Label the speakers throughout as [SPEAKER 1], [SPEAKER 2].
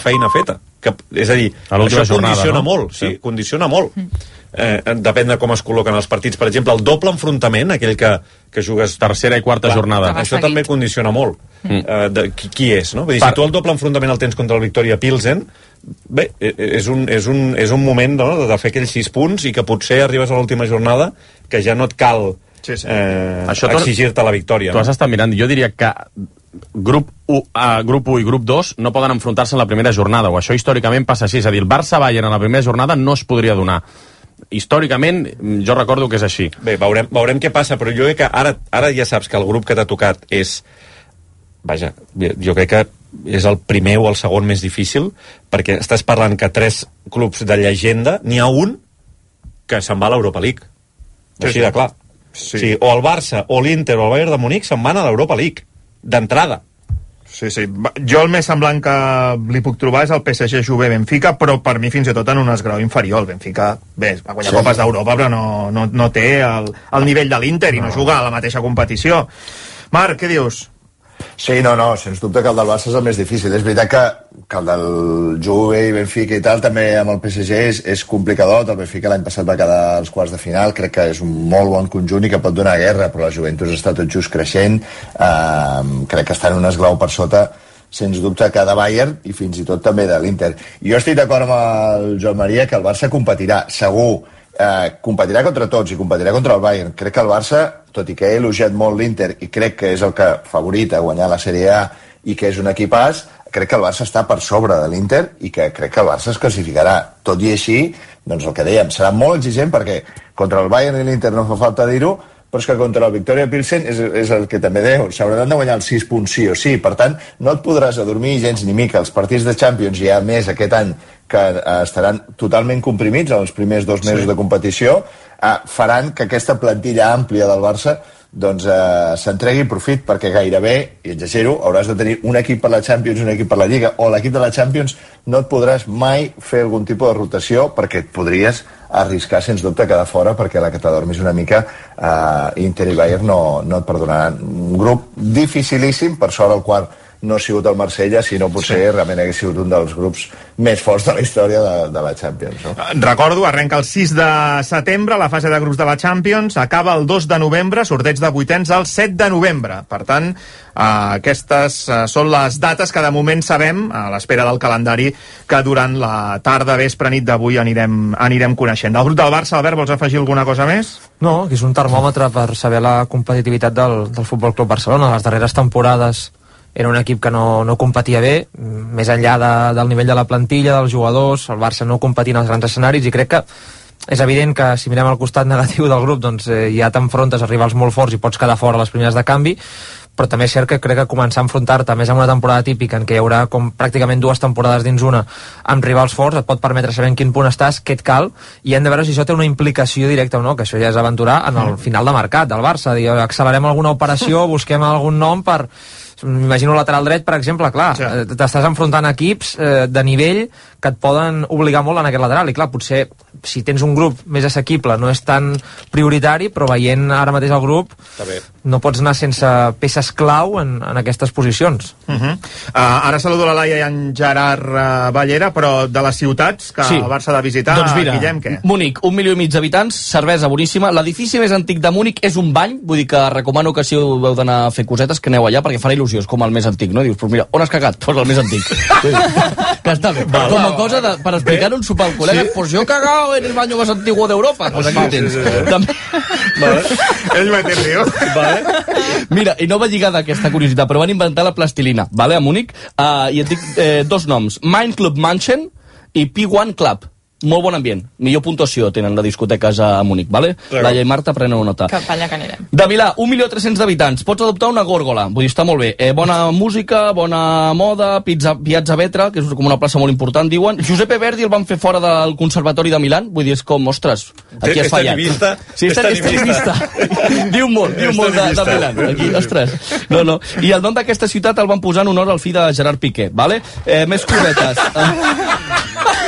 [SPEAKER 1] feina feta. Que, és a dir,
[SPEAKER 2] A
[SPEAKER 1] això
[SPEAKER 2] jornada,
[SPEAKER 1] condiciona
[SPEAKER 2] no?
[SPEAKER 1] molt, sí,
[SPEAKER 2] Sí.
[SPEAKER 1] condiciona molt. Eh, depèn de com es col·loquen els partits. Per exemple, el doble enfrontament, aquell que, que jugues...
[SPEAKER 2] Tercera i quarta jornada.
[SPEAKER 3] Que va
[SPEAKER 1] Això
[SPEAKER 3] seguit.
[SPEAKER 1] també condiciona molt mm. eh, de qui, qui és, no? Vull dir,
[SPEAKER 2] Per-
[SPEAKER 1] si tu el doble enfrontament el tens contra el Victoria Pilsen, bé, eh, és un, és un, és un moment no, de fer aquells sis punts i que potser arribes a l'última jornada que ja no et cal
[SPEAKER 4] Sí, sí.
[SPEAKER 1] eh, exigir-te la victòria.
[SPEAKER 2] Tu
[SPEAKER 1] No?
[SPEAKER 2] has estat mirant, jo diria que grup 1, uh, grup 1 i grup 2 no poden enfrontar-se en la primera jornada, o això històricament passa així, és a dir, el Barça-Bayern en la primera jornada no es podria donar. Històricament, mm, jo recordo que és així.
[SPEAKER 1] Bé, veurem, veurem què passa, però jo crec que ara, ara ja saps que el grup que t'ha tocat és... Vaja, jo crec que és el primer o el segon més difícil, perquè estàs parlant que tres clubs de llegenda, n'hi ha un que se'n va a l'Europa League.
[SPEAKER 4] Sí,
[SPEAKER 1] Així de clar.
[SPEAKER 4] Sí.
[SPEAKER 1] O sigui, o el Barça, o l'Inter, o el Bayern de Múnich se'n van a l'Europa League, d'entrada.
[SPEAKER 4] Sí, sí. Jo el més semblant que li puc trobar és el PSG Juve Benfica, però per mi fins i tot en un esgrau inferior. El Benfica, bé, va guanyar
[SPEAKER 5] Sí.
[SPEAKER 4] copes d'Europa, però no, no, no té el, el nivell de l'Inter i no juga a la mateixa competició. Marc, què dius?
[SPEAKER 5] Sí, no, no, sens dubte que el del Barça és el més difícil. És veritat que, que el del Juve i Benfica i tal, també amb el PSG és, és complicadot. El Benfica l'any passat va quedar als quarts de final, crec que és un molt bon conjunt i que pot donar guerra, però la Juventus està tot just creixent. Uh, crec que està en un esglau per sota sens dubte que de Bayern i fins i tot també de l'Inter. Jo estic d'acord amb el Joan Maria que el Barça competirà, segur, eh, competirà contra tots i competirà contra el Bayern. Crec que el Barça, tot i que he elogiat molt l'Inter i crec que és el que favorit a guanyar la Sèrie A i que és un equipàs, crec que el Barça està per sobre de l'Inter i que crec que el Barça es classificarà. Tot i així, doncs el que dèiem, serà molt exigent perquè contra el Bayern i l'Inter no fa falta dir-ho, però és que contra el Victoria Pilsen és, és el que també deu, s'hauran de guanyar els 6 punts sí o sí, per tant no et podràs adormir gens ni mica, els partits de Champions ha més aquest any que eh, estaran totalment comprimits en els primers dos mesos sí. de competició, eh, faran que aquesta plantilla àmplia del Barça doncs eh, s'entregui profit perquè gairebé, i exagero, hauràs de tenir un equip per la Champions i un equip per la Lliga. O l'equip de la Champions no et podràs mai fer algun tipus de rotació perquè et podries arriscar sens dubte quedar fora perquè la que t'adormis una mica eh, Inter i Bayern no, no et perdonaran. Un grup dificilíssim per sort el quart no ha sigut el Marsella, sinó potser sí. realment hagués sigut un dels grups més forts de la història de, de la Champions. No?
[SPEAKER 4] Recordo, arrenca el 6 de setembre la fase de grups de la Champions, acaba el 2 de novembre, sorteig de vuitens el 7 de novembre. Per tant, eh, aquestes eh, són les dates que de moment sabem, a l'espera del calendari, que durant la tarda, vespre, nit d'avui anirem, anirem coneixent. Del grup del Barça, Albert, vols afegir alguna cosa més?
[SPEAKER 6] No, que és un termòmetre per saber la competitivitat del, del Futbol Club Barcelona. Les darreres temporades era un equip que no, no competia bé, més enllà de, del nivell de la plantilla, dels jugadors, el Barça no competint als grans escenaris i crec que és evident que si mirem el costat negatiu del grup doncs eh, ja t'enfrontes a rivals molt forts i pots quedar fora a les primeres de canvi però també és cert que crec que començar a enfrontar-te més amb una temporada típica en què hi haurà com pràcticament dues temporades dins una amb rivals forts et pot permetre saber en quin punt estàs, què et cal i hem de veure si això té una implicació directa o no, que això ja és aventurar en el final de mercat del Barça, dir, accelerem alguna operació, busquem algun nom per m'imagino lateral dret, per exemple, clar,
[SPEAKER 4] Sí.
[SPEAKER 6] sí. t'estàs enfrontant equips eh, de nivell que et poden obligar molt en aquest lateral, i clar, potser si tens un grup més assequible no és tan prioritari, però veient ara mateix el grup no pots anar sense peces clau en, en aquestes posicions.
[SPEAKER 4] Uh -huh. uh, ara saludo la Laia i en Gerard uh, Ballera, però de les ciutats que
[SPEAKER 7] Sí.
[SPEAKER 4] el Barça ha de visitar,
[SPEAKER 7] doncs mira,
[SPEAKER 4] Guillem, què?
[SPEAKER 7] Múnich, un milió i mig d'habitants, cervesa boníssima. L'edifici més antic de Múnich és un bany, vull dir que recomano que si heu d'anar a fer cosetes, que aneu allà, perquè farà il·lusió, és com el més antic, no? Dius, però mira, on has cagat? Pues el més antic. que està bé.
[SPEAKER 4] Val,
[SPEAKER 7] com a
[SPEAKER 4] val,
[SPEAKER 7] cosa de, per explicar un sopar al col·lega, sí? pues yo he cagado en el baño más antiguo d'Europa. Pues aquí ho tens. També...
[SPEAKER 4] Vale. Ell m'ha entendido.
[SPEAKER 7] Vale. Mira, i no va lligada aquesta curiositat, però van inventar la plastilina, vale, a Múnich, uh, i et dic eh, dos noms, Mind Club Mansion i P1 Club. Molt bon ambient. Millor puntuació tenen les discoteques a Múnich, vale? Laia i Marta, preneu nota.
[SPEAKER 3] Allà que anirem.
[SPEAKER 7] De Milà, 1.300.000 d'habitants. Pots adoptar una gòrgola. Vull dir, està molt bé. Eh, bona música, bona moda, pizza, Piazza Vetra, que és com una plaça molt important, diuen. Giuseppe Verdi el van fer fora del Conservatori de Milán. Vull dir, és com, ostres, aquí
[SPEAKER 1] És
[SPEAKER 7] has fallat.
[SPEAKER 1] tenimista,
[SPEAKER 7] Sí, és,
[SPEAKER 1] tenimista.
[SPEAKER 7] tenimista. diu molt, diu molt de, de. Milán. Aquí, ostres. No, no. I el nom d'aquesta ciutat el van posar en honor al fill de Gerard Piqué, vale? Eh, més cosetes.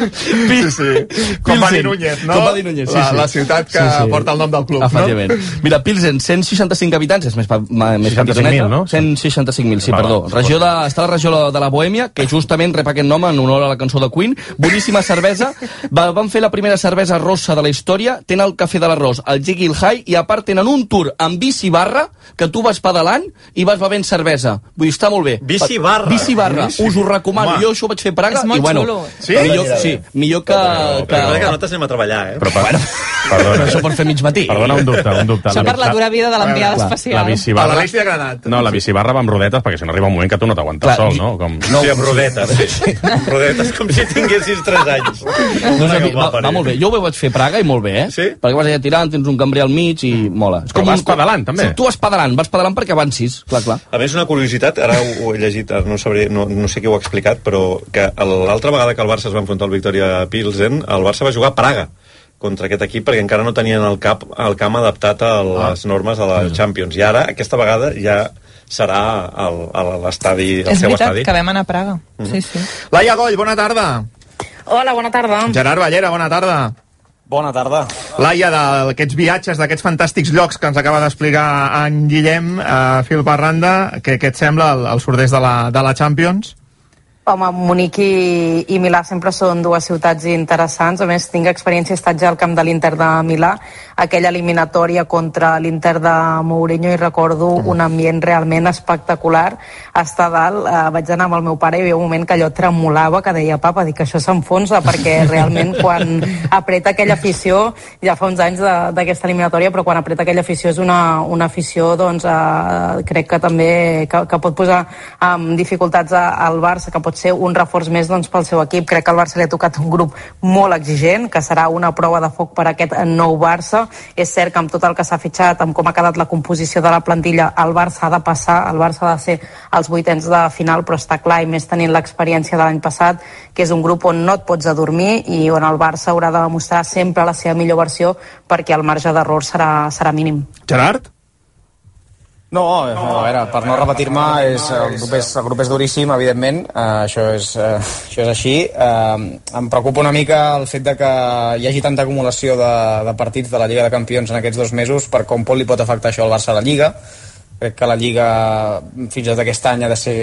[SPEAKER 4] Sí, sí. Com va dir Núñez, no?
[SPEAKER 7] Com va dir Núñez, sí,
[SPEAKER 4] la,
[SPEAKER 7] sí.
[SPEAKER 4] la ciutat que porta el nom del club,
[SPEAKER 7] Efectivament. Mira, Pilsen, 165 habitants, és més, més
[SPEAKER 2] 65.000,
[SPEAKER 7] petitoneta.
[SPEAKER 2] no?
[SPEAKER 7] 165.000, sí,
[SPEAKER 2] Va,
[SPEAKER 7] perdó.
[SPEAKER 2] va,
[SPEAKER 7] Regió de, està a la regió de la Bohèmia, que justament rep aquest nom en honor a la cançó de Queen. Boníssima cervesa. Va, van fer la primera cervesa rossa de la història. Tenen el cafè de l'arròs, el Jekyll High, i a part tenen un tour amb bici barra, que tu vas pedalant i vas bevent cervesa. Vull dir, està molt bé.
[SPEAKER 1] Bici barra.
[SPEAKER 7] Bici barra. Us ho recomano.
[SPEAKER 4] Home.
[SPEAKER 7] Jo això ho vaig fer a Praga
[SPEAKER 3] És molt
[SPEAKER 7] i bueno,
[SPEAKER 3] xulo.
[SPEAKER 4] Sí?
[SPEAKER 7] millor,
[SPEAKER 5] Mira,
[SPEAKER 7] sí, millor que... que,
[SPEAKER 1] Però que nosaltres anem a treballar, eh?
[SPEAKER 2] Però, per,
[SPEAKER 7] Bueno.
[SPEAKER 2] perdona,
[SPEAKER 7] Però això pot fer mig matí.
[SPEAKER 2] perdona un dubte, un dubte.
[SPEAKER 3] Això per la dura vida de l'enviada
[SPEAKER 2] La
[SPEAKER 3] especial.
[SPEAKER 2] bici
[SPEAKER 4] A la. Alexi ha agradat.
[SPEAKER 2] No, la bici barra va amb rodetes, perquè si no arriba un moment que tu no t'aguantes sol, no? Com...
[SPEAKER 1] No, sí, amb rodetes, sí. Amb rodetes, com si tinguessis 3 anys.
[SPEAKER 7] No, dir, va, va molt bé. Jo ho vaig fer a Praga i molt bé, eh?
[SPEAKER 1] Sí?
[SPEAKER 7] Perquè vas allà tirant, tens un cambrer al mig i mola. És
[SPEAKER 2] Però vas pedalant, també?
[SPEAKER 7] Sí, tu vas pedalant, vas pedalant perquè avancis, clar, clar.
[SPEAKER 1] A més, una curiositat, ara ho, ho he llegit, ara no, sabré, no, no sé qui ho ha explicat, però que l'altra vegada que el Barça es va enfrontar al Victoria Pilsen, el Barça va jugar a Praga contra aquest equip perquè encara no tenien el, cap, el camp adaptat a les normes de la Champions. I ara, aquesta vegada, ja serà el- el- l'estadi, el,
[SPEAKER 3] És
[SPEAKER 1] seu
[SPEAKER 3] veritat
[SPEAKER 1] estadi.
[SPEAKER 3] que vam anar a Praga. Sí, sí.
[SPEAKER 4] Laia Goll, bona tarda.
[SPEAKER 8] Hola, bona tarda.
[SPEAKER 4] Gerard Ballera, bona tarda.
[SPEAKER 9] Bona tarda.
[SPEAKER 4] Laia, d'aquests viatges, d'aquests fantàstics llocs que ens acaba d'explicar en Guillem, eh, Fil Parranda, què, què et sembla el, el surt-est de, la, de la Champions?
[SPEAKER 8] Home, Munic i, i Milà sempre són dues ciutats interessants. A més, tinc experiència, he estat ja al camp de l'Inter de Milà, aquella eliminatòria contra l'Inter de Mourinho i recordo un ambient realment espectacular. Estar a dalt, eh, vaig anar amb el meu pare i hi havia un moment que allò tremolava, que deia, papa, dic que això s'enfonsa, perquè realment quan apreta aquella afició, ja fa uns anys d'aquesta eliminatòria, però quan apreta aquella afició és una, una afició, doncs, eh, crec que també que, que pot posar amb dificultats al Barça, que pot ser un reforç més doncs, pel seu equip. Crec que al Barça li ha tocat un grup molt exigent, que serà una prova de foc per a aquest nou Barça. És cert que amb tot el que s'ha fitxat, amb com ha quedat la composició de la plantilla, el Barça ha de passar, el Barça ha de ser als vuitens de final, però està clar, i més tenint l'experiència de l'any passat, que és un grup on no et pots adormir i on el Barça haurà de demostrar sempre la seva millor versió perquè el marge d'error serà, serà mínim.
[SPEAKER 4] Gerard?
[SPEAKER 9] No, a veure, per no repetir-me, és, el, grup és, el grup és duríssim, evidentment, uh, això, és, uh, això és així. Uh, em preocupa una mica el fet de que hi hagi tanta acumulació de, de partits de la Lliga de Campions en aquests dos mesos, per com pot li pot afectar això al Barça a la Lliga. Crec que la Lliga, fins i tot aquest any, ha de ser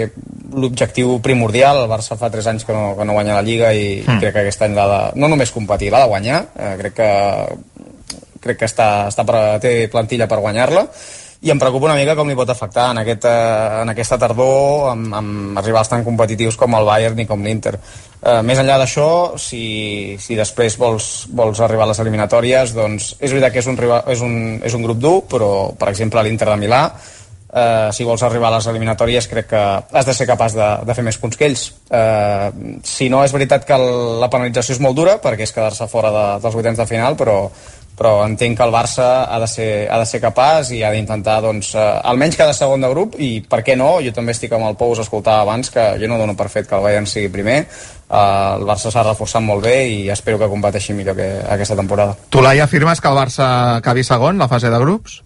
[SPEAKER 9] l'objectiu primordial. El Barça fa 3 anys que no, que no guanya la Lliga i, mm. crec que aquest any l'ha de, no només competir, l'ha de guanyar. Uh, crec que crec que està, està per, té plantilla per guanyar-la i em preocupa una mica com li pot afectar en, aquest, eh, en aquesta tardor amb, amb rivals tan competitius com el Bayern i com l'Inter. Eh, més enllà d'això, si, si després vols, vols arribar a les eliminatòries, doncs és veritat que és un, és un, és un grup dur, però per exemple l'Inter de Milà eh, si vols arribar a les eliminatòries crec que has de ser capaç de, de fer més punts que ells eh, si no és veritat que el, la penalització és molt dura perquè és quedar-se fora de, dels vuitens de final però, però entenc que el Barça ha de ser, ha de ser capaç i ha d'intentar doncs, eh, almenys cada segon de grup i per què no, jo també estic amb el Pous escoltava abans que jo no dono per fet que el Bayern sigui primer. Eh, el Barça s'ha reforçat molt bé i espero que competeixi millor que aquesta temporada.
[SPEAKER 4] Tu, Laia, afirmes que el Barça acabi segon, la fase de grups?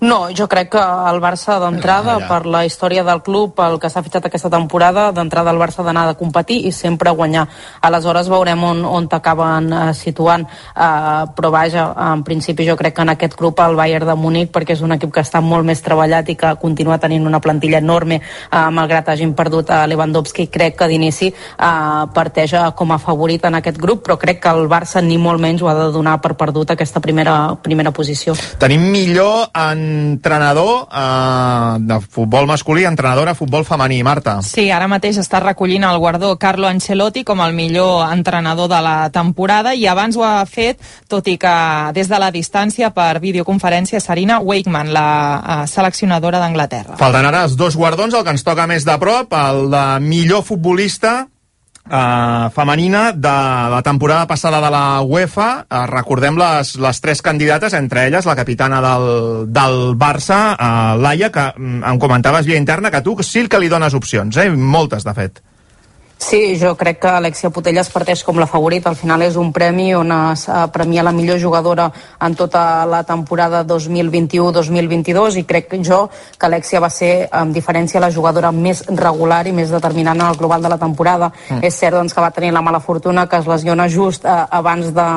[SPEAKER 8] No, jo crec que el Barça d'entrada,
[SPEAKER 4] Ah, ja.
[SPEAKER 8] per la història del club, el que s'ha fitxat aquesta temporada, d'entrada el Barça ha d'anar de competir i sempre guanyar. Aleshores veurem on, on t'acaben eh, situant. Eh, però vaja, en principi jo crec que en aquest grup el Bayern de Múnich, perquè és un equip que està molt més treballat i que continua tenint una plantilla enorme, eh, malgrat hagin perdut a Lewandowski, crec que d'inici eh, parteix com a favorit en aquest grup, però crec que el Barça ni molt menys ho ha de donar per perdut aquesta primera, primera posició.
[SPEAKER 4] Tenim millor entrenador eh, de futbol masculí, entrenadora de futbol femení, Marta.
[SPEAKER 3] Sí, ara mateix està recollint el guardó Carlo Ancelotti com el millor entrenador de la temporada i abans ho ha fet, tot i que des de la distància per videoconferència Sarina Wakeman, la eh, seleccionadora d'Anglaterra.
[SPEAKER 4] Falten ara els dos guardons, el que ens toca més de prop, el de millor futbolista eh, femenina de la temporada passada de la UEFA. Eh, recordem les, les tres candidates, entre elles la capitana del, del Barça, eh, Laia, que mm, em comentaves via interna que tu sí que li dones opcions, eh? moltes, de fet.
[SPEAKER 8] Sí, jo crec que Alexia Putellas parteix com la favorita. Al final és un premi on es eh, premia la millor jugadora en tota la temporada 2021-2022 i crec jo que Alexia va ser, amb diferència, la jugadora més regular i més determinant en el global de la temporada. Mm. És cert doncs, que va tenir la mala fortuna que es lesiona just eh, abans de,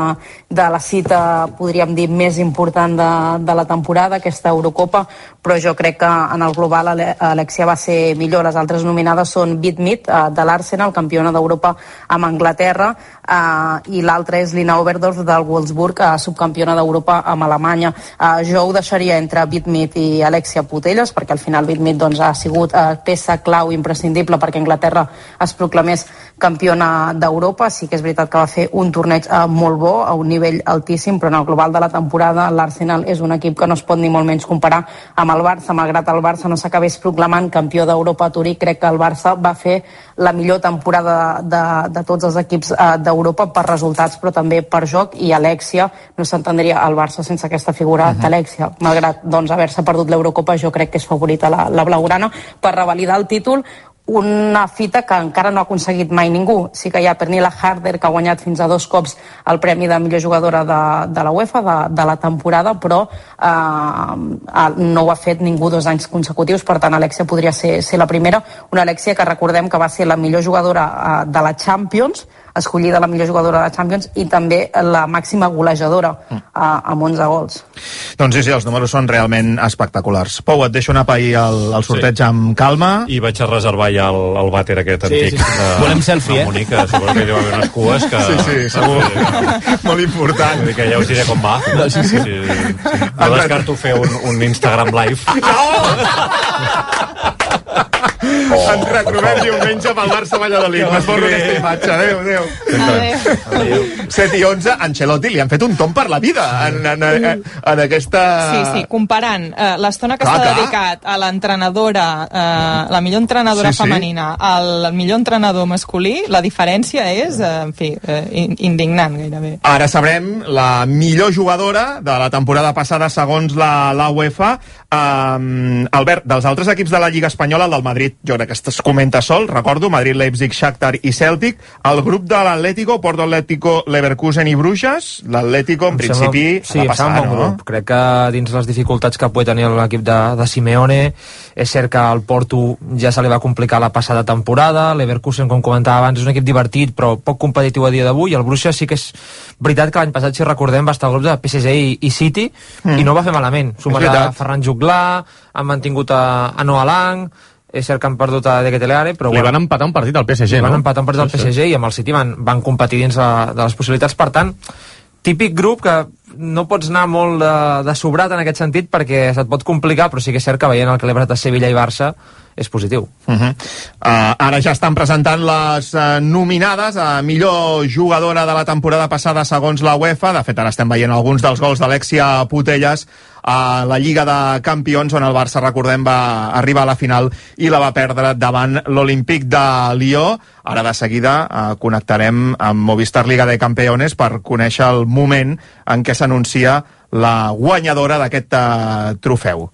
[SPEAKER 8] de la cita, podríem dir, més important de, de la temporada, aquesta Eurocopa, però jo crec que en el global Alexia va ser millor. Les altres nominades són Beat Meat, eh, de l'Arsenal, campiona d'Europa amb Anglaterra, eh, i l'altra és Lina Oberdorf del Wolfsburg, eh, subcampiona d'Europa amb Alemanya. Eh, jo ho deixaria entre Bitmit i Alexia Putelles, perquè al final Bitmit doncs, ha sigut eh, peça clau imprescindible perquè Anglaterra es proclamés campiona d'Europa. Sí que és veritat que va fer un torneig eh, molt bo, a un nivell altíssim, però en el global de la temporada l'Arsenal és un equip que no es pot ni molt menys comparar amb el Barça, malgrat el Barça no s'acabés proclamant campió d'Europa a Turí, crec que el Barça va fer la millor temporada de, de, de tots els equips eh, d'Europa per resultats però també per joc i Alexia no s'entendria el Barça sense aquesta figura uh -huh. d'Alexia malgrat doncs, haver-se perdut l'Eurocopa jo crec que és favorita la, la blaugrana per revalidar el títol una fita que encara no ha aconseguit mai ningú. Sí que hi ha Pernilla Harder, que ha guanyat fins a dos cops el premi de millor jugadora de, de la UEFA de, de la temporada, però eh, no ho ha fet ningú dos anys consecutius, per tant Alexia podria ser, ser la primera. Una Alexia que recordem que va ser la millor jugadora eh, de la Champions, escollida la millor jugadora de la Champions i també la màxima golejadora mm. a, amb 11 gols.
[SPEAKER 4] Doncs sí, sí, els números són realment espectaculars. Pou, et deixo anar pair el, el sorteig sí. amb calma.
[SPEAKER 1] I vaig a reservar ja el, el vàter aquest
[SPEAKER 7] sí,
[SPEAKER 1] antic.
[SPEAKER 7] Sí, sí. De,
[SPEAKER 1] Volem
[SPEAKER 7] selfie, eh?
[SPEAKER 1] Mònica, segur que hi va haver unes cues que...
[SPEAKER 4] Sí, sí, segur. Sí, Molt important.
[SPEAKER 1] Vull dir que ja us diré com va. No, sí, sí. sí, sí. No descarto fer un, un Instagram live.
[SPEAKER 4] No! Oh, Ens retrobem diumenge pel Barça Valladolid. M'esborro aquesta imatge. Adéu, adéu.
[SPEAKER 3] Adéu.
[SPEAKER 4] adéu. 7 i 11, Ancelotti li han fet un tom per la vida en, en, en, en aquesta...
[SPEAKER 3] Sí, sí, comparant eh, l'estona que s'ha dedicat a l'entrenadora, eh, la millor entrenadora sí, sí. femenina, al millor entrenador masculí, la diferència és, eh, en fi, eh, indignant gairebé.
[SPEAKER 4] Ara sabrem la millor jugadora de la temporada passada segons la, la UEFA. Um, Albert, dels altres equips de la Lliga Espanyola, el del Madrid, jo crec que es comenta sol, recordo, Madrid, Leipzig, Shakhtar i Celtic, el grup de l'Atlético, Porto Atlético, Leverkusen i Bruges, l'Atlético en principi
[SPEAKER 6] sembla, sí,
[SPEAKER 4] passar,
[SPEAKER 6] bon
[SPEAKER 4] no?
[SPEAKER 6] grup. Crec que dins les dificultats que pugui tenir l'equip de, de Simeone, és cert que al Porto ja se li va complicar la passada temporada, Leverkusen, com comentava abans, és un equip divertit però poc competitiu a dia d'avui, el Bruges sí que és veritat que l'any passat, si recordem, va estar al grup de PSG i, i City mm. i no va fer malament. Sumarà Ferran Juglà, han mantingut a, a Noah Lang, és cert que han perdut a De Keteleare, però...
[SPEAKER 2] Li bueno, van empatar un partit al PSG,
[SPEAKER 6] no?
[SPEAKER 2] Van
[SPEAKER 6] empatar un partit al PSG i amb el City van, van competir dins de, de les possibilitats. Per tant, típic grup que no pots anar molt de, de sobrat en aquest sentit perquè se't pot complicar, però sí que és cert que veient el que l'he de Sevilla i Barça és positiu.
[SPEAKER 4] Uh -huh. uh, ara ja estan presentant les uh, nominades a millor jugadora de la temporada passada segons la UEFA. De fet, ara estem veient alguns dels gols d'Alexia Putelles a la Lliga de Campions, on el Barça, recordem, va arribar a la final i la va perdre davant l'Olímpic de Lió. Ara de seguida uh, connectarem amb Movistar Liga de Campeones per conèixer el moment en què s'anuncia la guanyadora d'aquest uh, trofeu.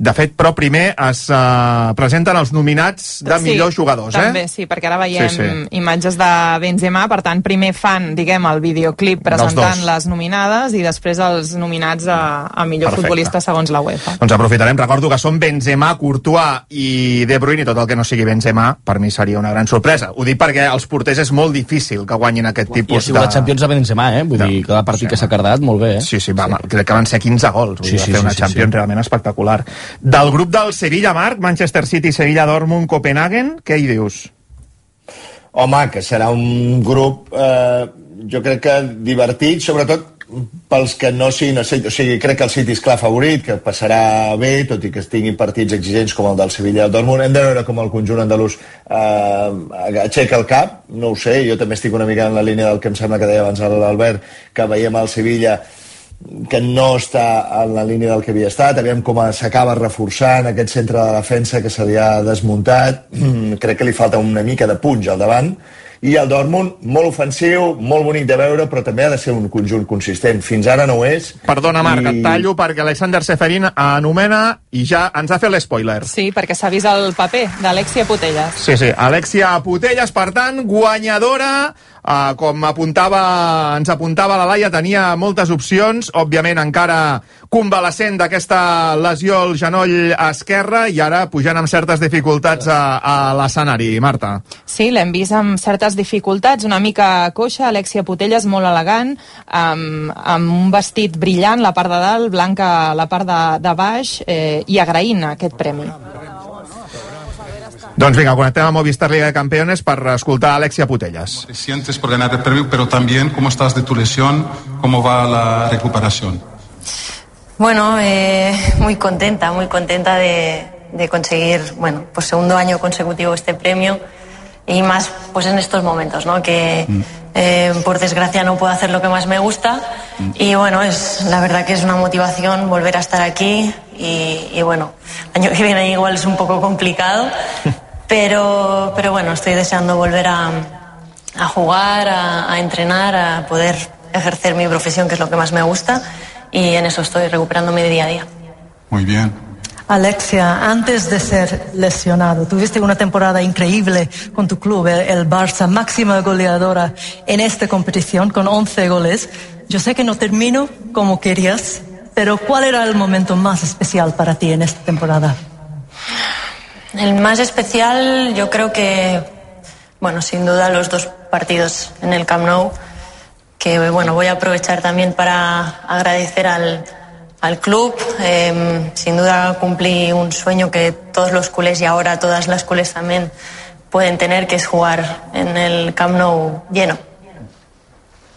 [SPEAKER 4] De fet, però primer es uh, presenten els nominats de sí, millors jugadors,
[SPEAKER 3] també, eh? També, sí, perquè ara veiem sí, sí. imatges de Benzema, per tant, primer fan, diguem, el videoclip presentant les nominades i després els nominats a, a millor Perfecte. futbolista segons la UEFA.
[SPEAKER 4] Doncs aprofitarem, recordo que són Benzema, Courtois i De Bruyne i tot el que no sigui Benzema, per mi seria una gran sorpresa. Ho dic perquè als porters és molt difícil que guanyin aquest tipus de... I ha
[SPEAKER 7] sigut de... la Champions de Benzema, eh? Vull no, dir, cada partit sí, que s'ha cardat, molt bé, eh?
[SPEAKER 4] Sí, sí, va, sí. crec que van ser 15 gols. Vull sí, dir, sí, fer una sí, Champions sí. realment espectacular. Del grup del Sevilla, Marc, Manchester City, Sevilla, Dortmund, Copenhagen, què hi dius?
[SPEAKER 5] Home, que serà un grup, eh, jo crec que divertit, sobretot pels que no siguin... O sigui, crec que el City és clar favorit, que passarà bé, tot i que tinguin partits exigents com el del Sevilla el Dortmund. Hem de veure com el conjunt andalús eh, aixeca el cap, no ho sé, jo també estic una mica en la línia del que em sembla que deia abans l'Albert, que veiem el Sevilla que no està en la línia del que havia estat, aviam com s'acaba reforçant aquest centre de defensa que se li ha desmuntat, crec que li falta una mica de punx al davant, i el Dortmund, molt ofensiu, molt bonic de veure, però també ha de ser un conjunt consistent. Fins ara no ho és.
[SPEAKER 4] Perdona, Marc,
[SPEAKER 5] I-
[SPEAKER 4] et tallo perquè Alexander Seferin anomena i ja ens ha fet l'espoiler.
[SPEAKER 3] Sí, perquè s'ha vist el paper d'Alexia Putelles.
[SPEAKER 4] Sí, sí, Alexia Putelles, per tant, guanyadora, uh, com apuntava, ens apuntava la Laia, tenia moltes opcions, òbviament encara convalescent d'aquesta lesió al genoll esquerre i ara pujant amb certes dificultats a, a l'escenari. Marta.
[SPEAKER 3] Sí, l'hem vist amb certes dificultats, una mica coixa, Alexia Putelles molt elegant, amb, amb un vestit brillant, la part de dalt, blanca la part de, de baix, eh, i agraint aquest premi.
[SPEAKER 4] Doncs vinga, connectem amb Movistar Liga de Campeones per escoltar Alexia Putelles.
[SPEAKER 10] te sientes por ganar el premio, pero también cómo estás de tu lesión, cómo va la recuperación.
[SPEAKER 11] Bueno, eh, muy contenta, muy contenta de, de conseguir, bueno, pues segundo año consecutivo este premio y más pues en estos momentos, ¿no? Que eh, por desgracia no puedo hacer lo que más me gusta y bueno, es la verdad que es una motivación volver a estar aquí y, y bueno, el año que viene igual es un poco complicado, pero, pero bueno, estoy deseando volver a, a jugar, a, a entrenar, a poder ejercer mi profesión, que es lo que más me gusta, y en eso estoy recuperándome de día a día.
[SPEAKER 10] Muy bien.
[SPEAKER 12] Alexia, antes de ser lesionado, tuviste una temporada increíble con tu club, el, el Barça, máxima goleadora en esta competición con 11 goles. Yo sé que no termino como querías, pero ¿cuál era el momento más especial para ti en esta temporada?
[SPEAKER 11] El más especial, yo creo que, bueno, sin duda los dos partidos en el Camp Nou, que bueno, voy a aprovechar también para agradecer al, al club. Eh, sin duda cumplí un sueño que todos los culés y ahora todas las culés también pueden tener, que es jugar en el Camp Nou lleno.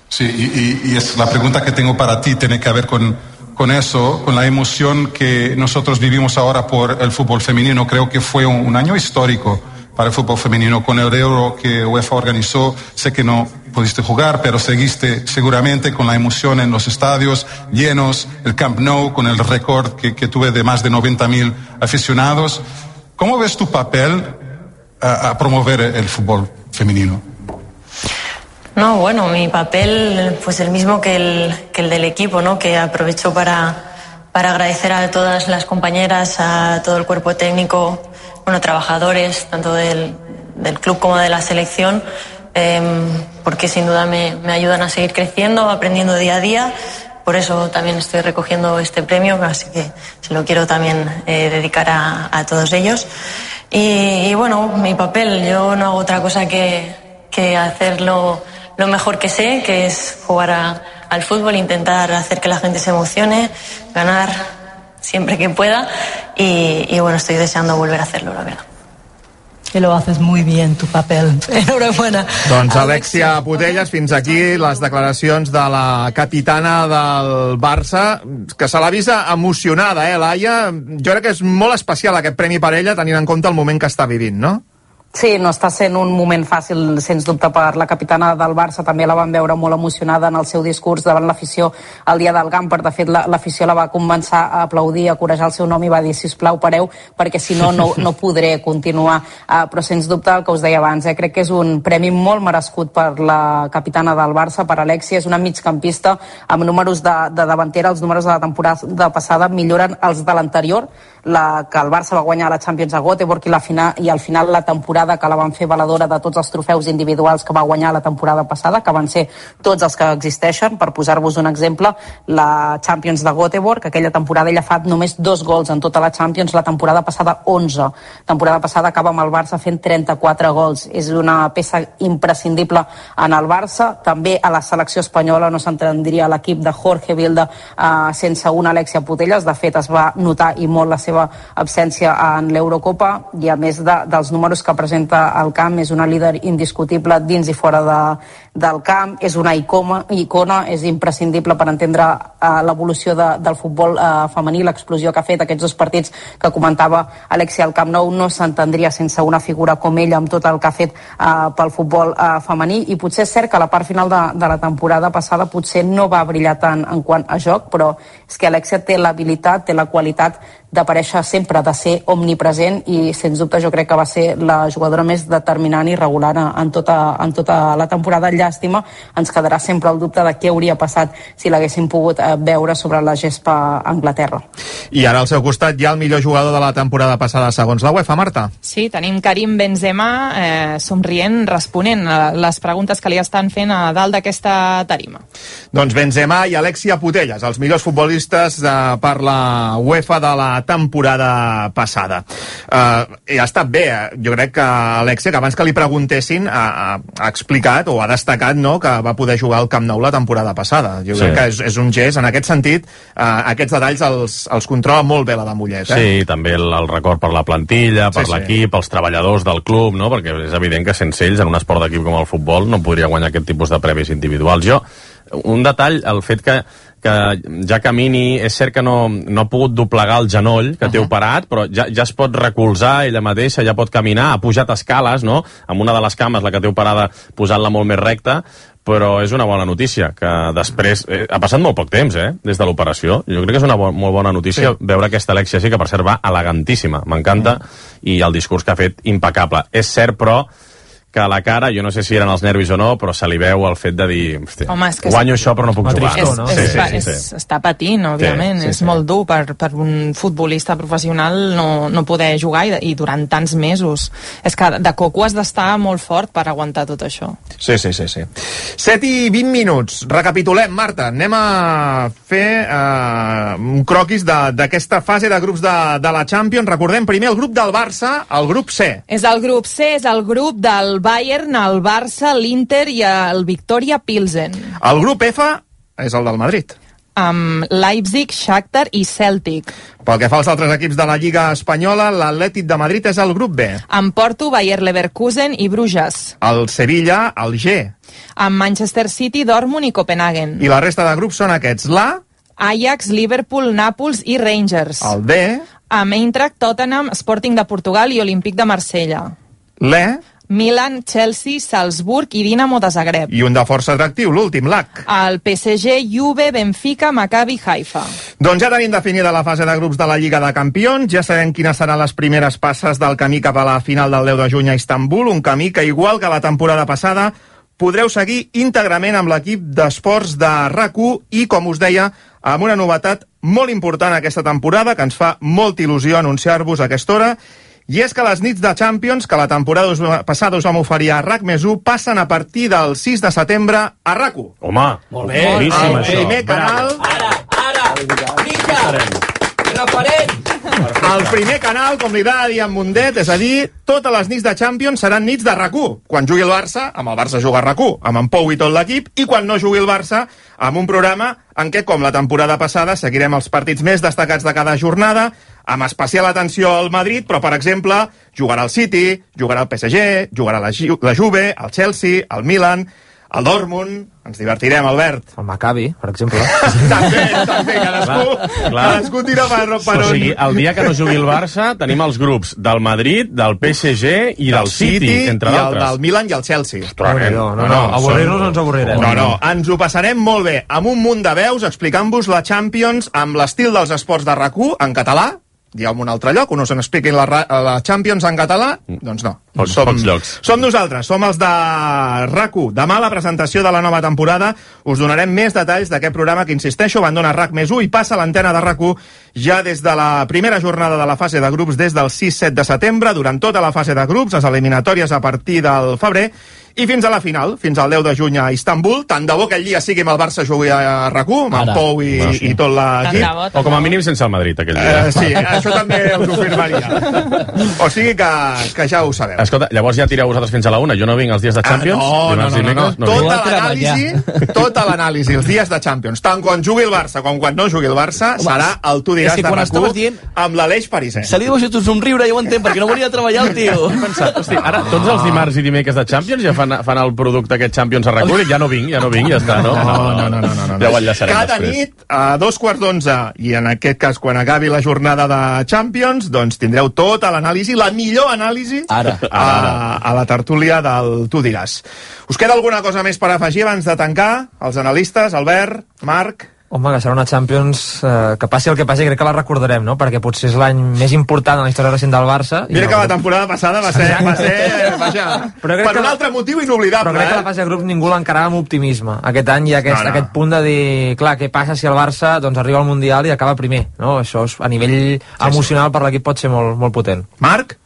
[SPEAKER 10] Sí, y- y es la pregunta que tengo para ti, tiene que ver con, con eso, con la emoción que nosotros vivimos ahora por el fútbol femenino. Creo que fue un, un año histórico para el fútbol femenino con el Euro que UEFA organizó. Sé que no pudiste jugar, pero seguiste seguramente con la emoción en los estadios llenos, el Camp Nou con el récord que, que tuve de más de 90.000 aficionados. ¿Cómo ves tu papel a, a promover el fútbol femenino?
[SPEAKER 11] No, bueno, mi papel, pues el mismo que el, que el del equipo, ¿no? Que aprovecho para, para agradecer a todas las compañeras, a todo el cuerpo técnico, bueno, trabajadores, tanto del, club como de la selección, em, porque sin duda me, ayudan a seguir creciendo, aprendiendo día a día. Por eso también estoy recogiendo este premio, así que se lo quiero también eh, dedicar a, todos ellos. Y, bueno, mi papel, yo no hago otra cosa que hacerlo lo mejor que sé, que es jugar a- al fútbol, intentar hacer que la gente se emocione, ganar siempre que pueda y, y bueno, estoy deseando volver a hacerlo, la verdad.
[SPEAKER 12] Que lo haces muy bien, tu papel. Enhorabuena.
[SPEAKER 4] Doncs Alexia Putelles, fins aquí les declaracions de la capitana del Barça, que se l'ha vist emocionada, eh, Laia? Jo crec que és molt especial aquest premi per ella, tenint en compte el moment que està vivint, no?
[SPEAKER 8] Sí, no està sent un moment fàcil, sens dubte, per la capitana del Barça. També la van veure molt emocionada en el seu discurs davant l'afició el dia del Gamper. De fet, la- l'afició la va començar a aplaudir, a corejar el seu nom i va dir, sisplau, pareu, perquè si no, no, no podré continuar. Uh, però, sens dubte, el que us deia abans, eh, crec que és un premi molt merescut per la capitana del Barça, per Alexia. És una migcampista amb números de, de davantera. Els números de la temporada passada milloren els de l'anterior, la que el Barça va guanyar la Champions a Göteborg i, la final, i al final la temporada que la van fer valedora de tots els trofeus individuals que va guanyar la temporada passada, que van ser tots els que existeixen. Per posar-vos un exemple, la Champions de Göteborg, aquella temporada ella fa només dos gols en tota la Champions, la temporada passada 11. Temporada passada acaba amb el Barça fent 34 gols. És una peça imprescindible en el Barça. També a la selecció espanyola no s'entendria l'equip de Jorge Vilda eh, sense una Alexia Putelles. De fet, es va notar i molt la seva absència en l'Eurocopa. I a més de, dels números que presenta al camp. És una líder indiscutible dins i fora de, del camp, és una icona, icona. És imprescindible per entendre uh, l'evolució de, del futbol uh, femení, l'explosió que ha fet aquests dos partits que comentava Alexia al Camp Nou. No s'entendria sense una figura com ella amb tot el que ha fet uh, pel futbol uh, femení. I potser és cert que la part final de, de la temporada passada potser no va brillar tant en quant a joc, però és que Alexia té l'habilitat, té la qualitat d'aparèixer sempre, de ser omnipresent i sens dubte jo crec que va ser la jugadora més determinant i regular en tota, en tota la temporada. Llàstima, ens quedarà sempre el dubte de què hauria passat si l'haguéssim pogut eh, veure sobre la gespa a Anglaterra.
[SPEAKER 4] I ara al seu costat hi ha el millor jugador de la temporada passada segons la UEFA, Marta.
[SPEAKER 3] Sí, tenim Karim Benzema eh, somrient, responent a les preguntes que li estan fent a dalt d'aquesta tarima.
[SPEAKER 4] Doncs Benzema i Alexia Putelles, els millors futbolistes eh, per la UEFA de la temporada passada. Eh, I ha estat bé, eh? jo crec que Alexia, que abans que li preguntessin, ha, ha explicat o ha destacat no, que va poder jugar al Camp Nou la temporada passada. Jo sí. crec que és, és un gest, en aquest sentit, eh, aquests detalls els, els controla molt bé la de Mollet. Eh?
[SPEAKER 2] Sí, també el, el record per la plantilla, per sí, l'equip, sí. els treballadors del club, no? perquè és evident que sense ells, en un esport d'equip com el futbol, no podria guanyar aquest tipus de premis individuals. Jo, un detall, el fet que que ja camini, és cert que no, no ha pogut doblegar el genoll que uh -huh. té operat, però ja, ja es pot recolzar ella mateixa, ja pot caminar, ha pujat escales, no?, amb una de les cames, la que té operada, posant-la molt més recta, però és una bona notícia, que després... Eh, ha passat molt poc temps, eh?, des de l'operació. Jo crec que és una bo molt bona notícia sí. veure aquesta Alexia sí, que per cert va elegantíssima, m'encanta, -huh. i el discurs que ha fet impecable. És cert, però, que a la cara, jo no sé si eren els nervis o no, però se li veu el fet de dir,
[SPEAKER 3] Home, és que
[SPEAKER 2] guanyo això però no puc jugar.
[SPEAKER 3] És, no? és, sí, sí, sí, sí. està patint, òbviament, sí, sí, és sí. molt dur per, per un futbolista professional no, no poder jugar i, i durant tants mesos. És que de coco has d'estar molt fort per aguantar tot això.
[SPEAKER 4] Sí, sí, sí. sí. 7 i 20 minuts. Recapitulem, Marta. Anem a fer uh, un croquis d'aquesta fase de grups de, de la Champions. Recordem primer el grup del Barça, el grup C.
[SPEAKER 3] És el grup C, és el grup del Bayern, el Barça, l'Inter i el Victoria Pilsen.
[SPEAKER 4] El grup F és el del Madrid.
[SPEAKER 3] Amb Leipzig, Shakhtar i Celtic.
[SPEAKER 4] Pel que fa als altres equips de la Lliga Espanyola, l'Atlètic de Madrid és el grup B.
[SPEAKER 3] Amb Porto, Bayer Leverkusen i Bruges.
[SPEAKER 4] El Sevilla, el G.
[SPEAKER 3] Amb Manchester City, Dortmund i Copenhagen.
[SPEAKER 4] I la resta de grups són aquests. L'A...
[SPEAKER 3] Ajax, Liverpool, Nàpols i Rangers.
[SPEAKER 4] El D...
[SPEAKER 3] Amb Eintracht, Tottenham, Sporting de Portugal i Olímpic de Marsella.
[SPEAKER 4] L'E...
[SPEAKER 3] Milan, Chelsea, Salzburg i Dinamo de Zagreb.
[SPEAKER 4] I un de força atractiu, l'últim, l'H.
[SPEAKER 3] El PSG, Juve, Benfica, Maccabi, Haifa.
[SPEAKER 4] Doncs ja tenim definida la fase de grups de la Lliga de Campions, ja sabem quines seran les primeres passes del camí cap a la final del 10 de juny a Istanbul, un camí que, igual que la temporada passada, podreu seguir íntegrament amb l'equip d'esports de rac i, com us deia, amb una novetat molt important aquesta temporada, que ens fa molta il·lusió anunciar-vos a aquesta hora, i és que les nits de Champions, que la temporada us, passada us vam oferir a RAC més 1, passen a partir del 6 de setembre a RAC 1.
[SPEAKER 2] Home,
[SPEAKER 7] molt bé.
[SPEAKER 4] El primer canal...
[SPEAKER 7] Ara, ara, Mica, referent.
[SPEAKER 4] El primer canal, com li agrada dir en Mundet, és a dir, totes les nits de Champions seran nits de rac Quan jugui el Barça, amb el Barça juga rac amb en Pou i tot l'equip, i quan no jugui el Barça, amb un programa en què, com la temporada passada, seguirem els partits més destacats de cada jornada, amb especial atenció al Madrid, però, per exemple, jugarà el City, jugarà el PSG, jugarà la, Ju la Juve, el Chelsea, el Milan, el Dortmund, ens divertirem, Albert.
[SPEAKER 6] El Maccabi, per exemple.
[SPEAKER 4] també, també, cadascú, clar, clar. cadascú tira per, per
[SPEAKER 2] o sigui, el dia que no jugui el Barça tenim els grups del Madrid, del PSG i del, del City, City, entre d'altres.
[SPEAKER 4] I el del Milan i el Chelsea.
[SPEAKER 6] Ostres, no, no, no, no, avorrir-nos no ens avorrirem.
[SPEAKER 4] No, no, ens ho passarem molt bé, amb un munt de veus explicant-vos la Champions amb l'estil dels esports de rac en català, dieu un altre lloc, on us n'expliquin la, la Champions en català, doncs no.
[SPEAKER 2] Pocs,
[SPEAKER 4] som,
[SPEAKER 2] pocs llocs.
[SPEAKER 4] Som nosaltres, som els de rac Demà la presentació de la nova temporada. Us donarem més detalls d'aquest programa que, insisteixo, abandona RAC més 1 i passa l'antena de rac ja des de la primera jornada de la fase de grups des del 6-7 de setembre, durant tota la fase de grups, les eliminatòries a partir del febrer, i fins a la final, fins al 10 de juny a Istanbul. Tant de bo que aquell dia sigui amb el Barça jugui a rac amb Ara. Pou i, bueno, sí. i tot l'equip.
[SPEAKER 2] O com a mínim sense el Madrid aquell dia.
[SPEAKER 4] Uh, sí, això també ho confirmaria. O sigui que, que ja ho sabeu.
[SPEAKER 2] Escolta, llavors ja tireu vosaltres fins a la una. Jo no vinc els dies de ah, Champions.
[SPEAKER 4] Ah, no, no, no, no, no, no. Tota l'anàlisi, tota l'anàlisi, els dies de Champions, tant quan jugui el Barça com quan no jugui el Barça, Home, serà el tu diràs de rac dient... amb l'Aleix Parisè.
[SPEAKER 7] Se li diu això tu somriure, ja ho entenc, perquè no volia treballar el tio.
[SPEAKER 2] Pensat, hosti, ara tots els dimarts i dimecres de Champions ja fan, fan el producte aquest Champions a rac ja no vinc, ja no vinc, ja està, no?
[SPEAKER 4] No, no, no, no, no, no.
[SPEAKER 2] Ja ho enllaçarem
[SPEAKER 4] Cada
[SPEAKER 2] després.
[SPEAKER 4] nit, a dos quarts d'onze, i en aquest cas quan acabi la jornada de Champions, doncs tindreu tota l'anàlisi, la millor anàlisi
[SPEAKER 7] ara,
[SPEAKER 4] ara, a, a la tertúlia del Tu diràs. Us queda alguna cosa més per afegir abans de tancar? Els analistes, Albert, Marc...
[SPEAKER 6] Home, que serà una Champions eh, que passi el que passi, crec que la recordarem, no? Perquè potser és l'any més important en la història recent del Barça. i
[SPEAKER 4] Mira
[SPEAKER 6] el
[SPEAKER 4] que la temporada passada va ser, va ser vaja,
[SPEAKER 6] Però crec
[SPEAKER 4] per
[SPEAKER 6] que
[SPEAKER 4] un
[SPEAKER 6] la-
[SPEAKER 4] altre motiu
[SPEAKER 6] Però
[SPEAKER 4] inoblidable.
[SPEAKER 6] crec que la
[SPEAKER 4] Eh?
[SPEAKER 6] fase de grup ningú l'encarava amb optimisme. Aquest any hi ha aquest,
[SPEAKER 4] No, no.
[SPEAKER 6] aquest punt de dir, clar, què passa si el Barça doncs, arriba al Mundial i acaba primer, no? Això és, a nivell emocional per l'equip pot ser molt, molt potent.
[SPEAKER 4] Marc?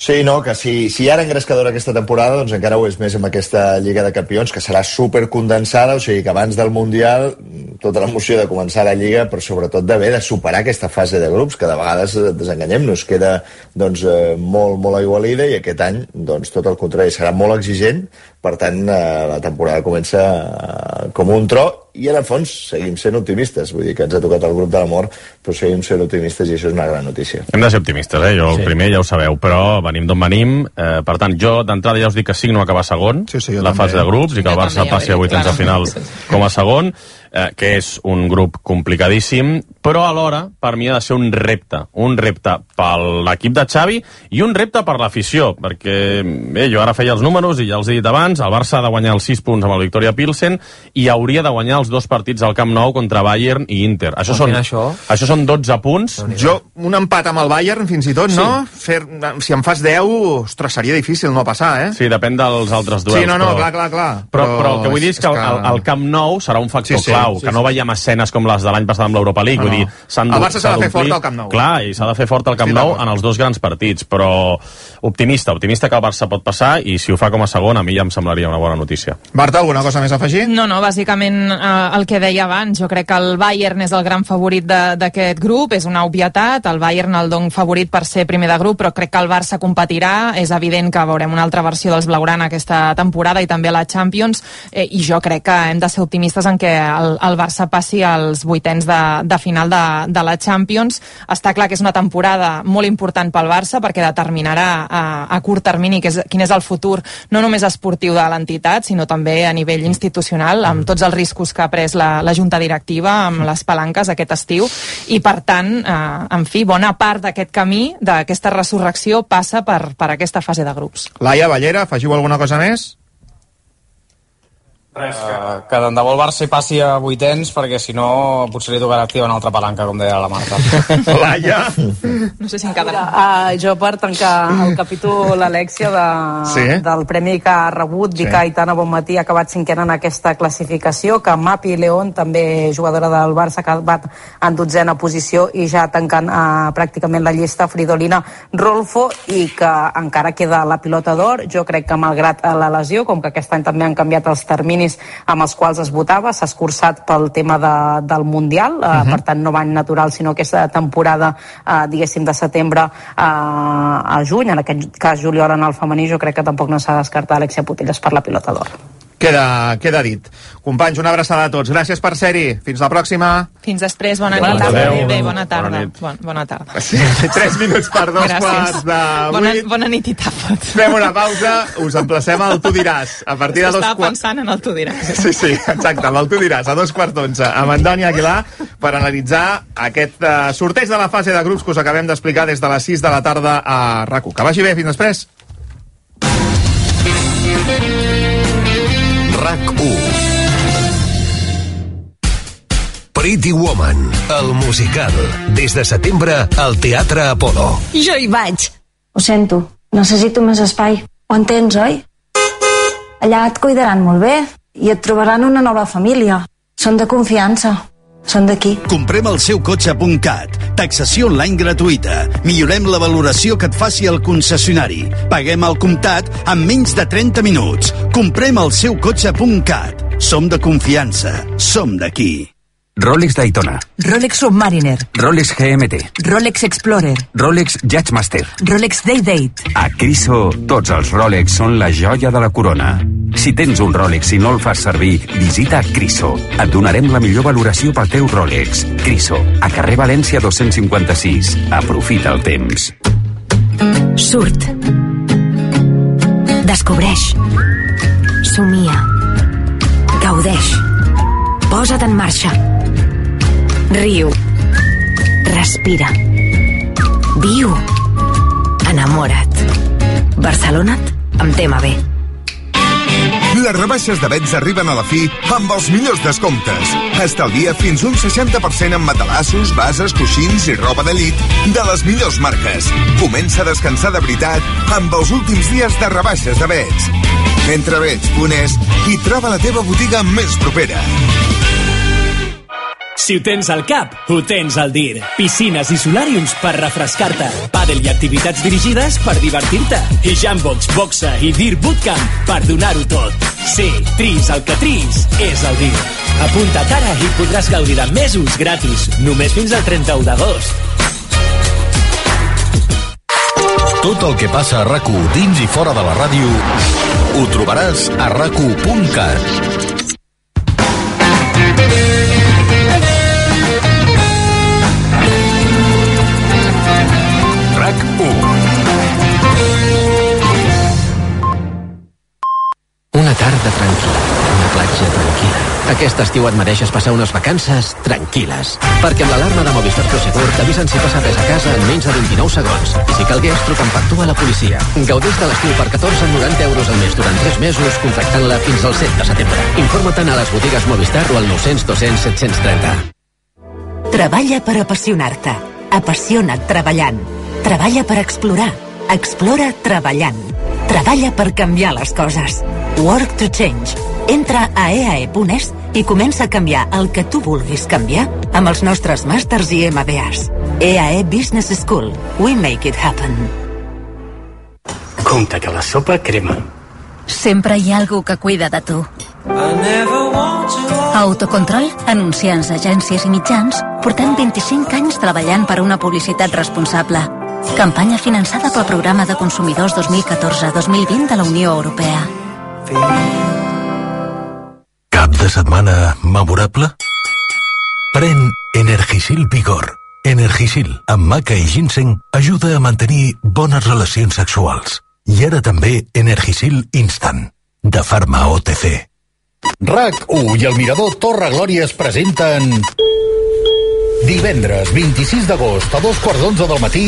[SPEAKER 5] Sí, no, que si, si hi ha engrescadora aquesta temporada, doncs encara ho és més amb aquesta Lliga de Campions, que serà super condensada, o sigui que abans del Mundial, tota l'emoció de començar la Lliga, però sobretot d'haver de superar aquesta fase de grups, que de vegades desenganyem-nos, queda doncs, eh, molt, molt aigualida, i aquest any, doncs, tot el contrari, serà molt exigent, per tant, eh, la temporada comença eh, com un tro, i en el fons seguim sent optimistes, vull dir que ens ha tocat el grup de la mort, però seguim sent optimistes i això és una gran notícia.
[SPEAKER 2] Hem de ser optimistes, eh? Jo el primer ja ho sabeu, però venim d'on venim. Eh, per tant, jo d'entrada ja us dic que signo acabar segon
[SPEAKER 4] Sí, sí,
[SPEAKER 2] la
[SPEAKER 4] també.
[SPEAKER 2] fase de grups i que el Barça
[SPEAKER 3] també,
[SPEAKER 2] passi a vuitens de
[SPEAKER 3] clar.
[SPEAKER 2] final com a segon, eh, que és un grup complicadíssim, però alhora per mi ha de ser un repte. Un repte per l'equip de Xavi i un repte per l'afició, perquè bé, jo ara feia els números i ja els he dit abans, el Barça ha de guanyar els 6 punts amb el Victoria Pilsen i hauria de guanyar els dos partits al Camp Nou contra Bayern i Inter. Això, són,
[SPEAKER 6] això?
[SPEAKER 2] això són 12 punts.
[SPEAKER 4] Jo, un empat amb el Bayern, fins i tot, no? Fer, si en fas 10, ostres, seria difícil no passar, eh?
[SPEAKER 2] Sí, depèn dels altres duels.
[SPEAKER 4] Sí, no, no,
[SPEAKER 2] però...
[SPEAKER 4] clar, clar, clar.
[SPEAKER 2] Però, però el que vull dir és que,
[SPEAKER 4] és que-
[SPEAKER 2] el, el Camp Nou serà un factor
[SPEAKER 4] Sí, sí,
[SPEAKER 2] clau,
[SPEAKER 4] sí,
[SPEAKER 2] que no
[SPEAKER 4] sí.
[SPEAKER 2] veiem escenes com les de l'any passat amb l'Europa League,
[SPEAKER 4] No,
[SPEAKER 2] vull
[SPEAKER 4] no.
[SPEAKER 2] dir,
[SPEAKER 4] El Barça s'ha de fer fort al Camp Nou.
[SPEAKER 2] Clar, i s'ha de fer fort al Camp
[SPEAKER 4] Estic
[SPEAKER 2] Nou en els dos grans partits, però optimista, optimista que el Barça pot passar i si ho fa com a segon a mi ja em semblaria una bona notícia.
[SPEAKER 4] Marta, alguna cosa més a afegir?
[SPEAKER 3] No, no, bàsicament eh, el que deia abans, jo crec que el Bayern és el gran favorit de- d'aquest grup, és una obvietat, el Bayern el don favorit per ser primer de grup, però crec que el Barça competirà, és evident que veurem una altra versió dels Blaugrana aquesta temporada i també a la Champions, eh, i jo crec que hem de ser optimistes en que el, el Barça passi als vuitens de, de final de, de la Champions. Està clar que és una temporada molt important pel Barça perquè determinarà a, a curt termini que és, quin és el futur no només esportiu de l'entitat, sinó també a nivell institucional, amb tots els riscos que ha pres la, la Junta Directiva, amb les palanques aquest estiu, i per tant, eh, en fi, bona part d'aquest camí, d'aquesta resurrecció, passa per, per aquesta fase de grups.
[SPEAKER 4] Laia, Ballera, afegiu alguna cosa més?
[SPEAKER 9] Res, que... Uh, que tant de bo el Barça hi passi a vuitens, perquè si no potser li tocarà activar una altra palanca, com deia la Marta.
[SPEAKER 4] Laia?
[SPEAKER 3] No sé si en quedarà.
[SPEAKER 8] Uh, jo per tancar el capítol, l'Alexia, de,
[SPEAKER 4] Sí.
[SPEAKER 8] del premi que ha rebut, dir
[SPEAKER 4] Sí.
[SPEAKER 8] que Aitana Bonmatí ha acabat cinquena en aquesta classificació, que Mapi León, també jugadora del Barça, ha acabat en dotzena posició i ja tancant uh, pràcticament la llista Fridolina Rolfo i que encara queda la pilota d'or. Jo crec que malgrat eh, la lesió, com que aquest any també han canviat els terminis amb els quals es votava, s'ha escurçat pel tema de, del Mundial, uh,
[SPEAKER 4] Mhm.
[SPEAKER 8] per tant no va en natural, sinó aquesta temporada, eh, diguéssim, de setembre a, a juny, en aquest cas juliol en el femení, jo crec que tampoc no s'ha de descartar Alexia Putellas per la pilota d'or.
[SPEAKER 4] Queda, queda dit. Companys, una abraçada a tots. Gràcies per ser-hi. Fins la pròxima.
[SPEAKER 3] Fins després, bona,
[SPEAKER 8] Bona
[SPEAKER 3] nit.
[SPEAKER 8] tarda.
[SPEAKER 3] Bé, bona tarda.
[SPEAKER 2] Bona nit.
[SPEAKER 3] Bona, bona tarda.
[SPEAKER 4] Sí, tres minuts per dos
[SPEAKER 3] Gràcies.
[SPEAKER 4] quarts de
[SPEAKER 3] Bona,
[SPEAKER 4] vuit.
[SPEAKER 3] bona nit i tapa't.
[SPEAKER 4] Fem una pausa. Us emplacem al Tu diràs. A partir de dos
[SPEAKER 3] Estava
[SPEAKER 4] quarts...
[SPEAKER 3] pensant en el tu diràs.
[SPEAKER 4] Sí, sí, exacte, amb el Tu diràs, a dos quarts d'onze, amb en Dani Aguilar, per analitzar aquest uh, sorteig de la fase de grups que us acabem d'explicar des de les 6 de la tarda a RAC1. Que vagi bé, fins després.
[SPEAKER 13] RAC1 Pretty Woman, el musical. Des de setembre al Teatre Apolo.
[SPEAKER 14] Jo hi vaig. Ho sento, necessito més espai. Ho entens, oi? Allà et cuidaran molt bé i et trobaran una nova família. Són de confiança. Són d'aquí.
[SPEAKER 15] Comprem el seu cotxe.cat. Taxació online gratuïta. Millorem la valoració que et faci el concessionari. Paguem al comptat en menys de 30 minuts. Comprem el seu cotxe.cat. Som de confiança. Som d'aquí.
[SPEAKER 16] Rolex Daytona,
[SPEAKER 17] Rolex Submariner,
[SPEAKER 16] Rolex GMT,
[SPEAKER 17] Rolex Explorer,
[SPEAKER 16] Rolex Judgemaster.
[SPEAKER 17] Rolex Day Date.
[SPEAKER 16] A Criso, tots els Rolex són la joia de la corona. Si tens un Rolex i no el fas servir, visita Criso. Et donarem la millor valoració pel teu Rolex. Criso, a carrer València 256. Aprofita el temps.
[SPEAKER 18] Surt. Descobreix. Somia. Gaudeix. Posa't en marxa. Riu. Respira. Viu. Enamora't. Barcelona't amb tema B.
[SPEAKER 19] Les rebaixes de Bets arriben a la fi amb els millors descomptes. Estalvia fins un 60% en matalassos, bases, coixins i roba de llit de les millors marques. Comença a descansar de veritat amb els últims dies de rebaixes de Bets. Entra a Bets.es i troba la teva botiga més propera.
[SPEAKER 20] Si ho tens al cap, ho tens al dir. Piscines i solàriums per refrescar-te. Padel i activitats dirigides per divertir-te. I jambox, boxa i dir bootcamp per donar-ho tot. Sí, tris el que tris és el dir. Apunta't ara i podràs gaudir de mesos gratis, només fins al 31 d'agost.
[SPEAKER 21] Tot el que passa a rac dins i fora de la ràdio ho trobaràs a rac 1
[SPEAKER 22] Una tarda tranquil·la, una platja tranquil·la. Aquest estiu et mereixes passar unes vacances tranquil·les. Perquè amb l'alarma de Movistar Prosegur t'avisen si passa res a casa en menys de 29 segons. I si calgués, truca amb tu a la policia. Gaudeix de l'estiu per 14,90 euros al mes durant 3 mesos, contractant-la fins al 7 de setembre. Informa-te'n a les botigues Movistar o al 900 200 730.
[SPEAKER 17] Treballa per apassionar-te. Apassiona't treballant. Treballa per explorar. Explora treballant. Treballa per canviar les coses. Work to change. Entra a eae.es i comença a canviar el que tu vulguis canviar amb els nostres màsters i MBAs. EAE Business School. We make it happen.
[SPEAKER 23] Compte que la sopa crema.
[SPEAKER 24] Sempre hi ha algú que cuida de tu. A Autocontrol, anunciants, agències i mitjans, portem 25 anys treballant per una publicitat responsable. Campanya finançada pel Programa de Consumidors 2014-2020 de la Unió Europea.
[SPEAKER 21] Cap de setmana memorable? Pren Energisil Vigor. Energisil, amb maca i ginseng, ajuda a mantenir bones relacions sexuals. I ara també Energisil Instant, de Pharma OTC.
[SPEAKER 25] RAC1 i el Mirador Torre Glòria es presenten... Divendres 26 d'agost a dos quarts d'onze del matí,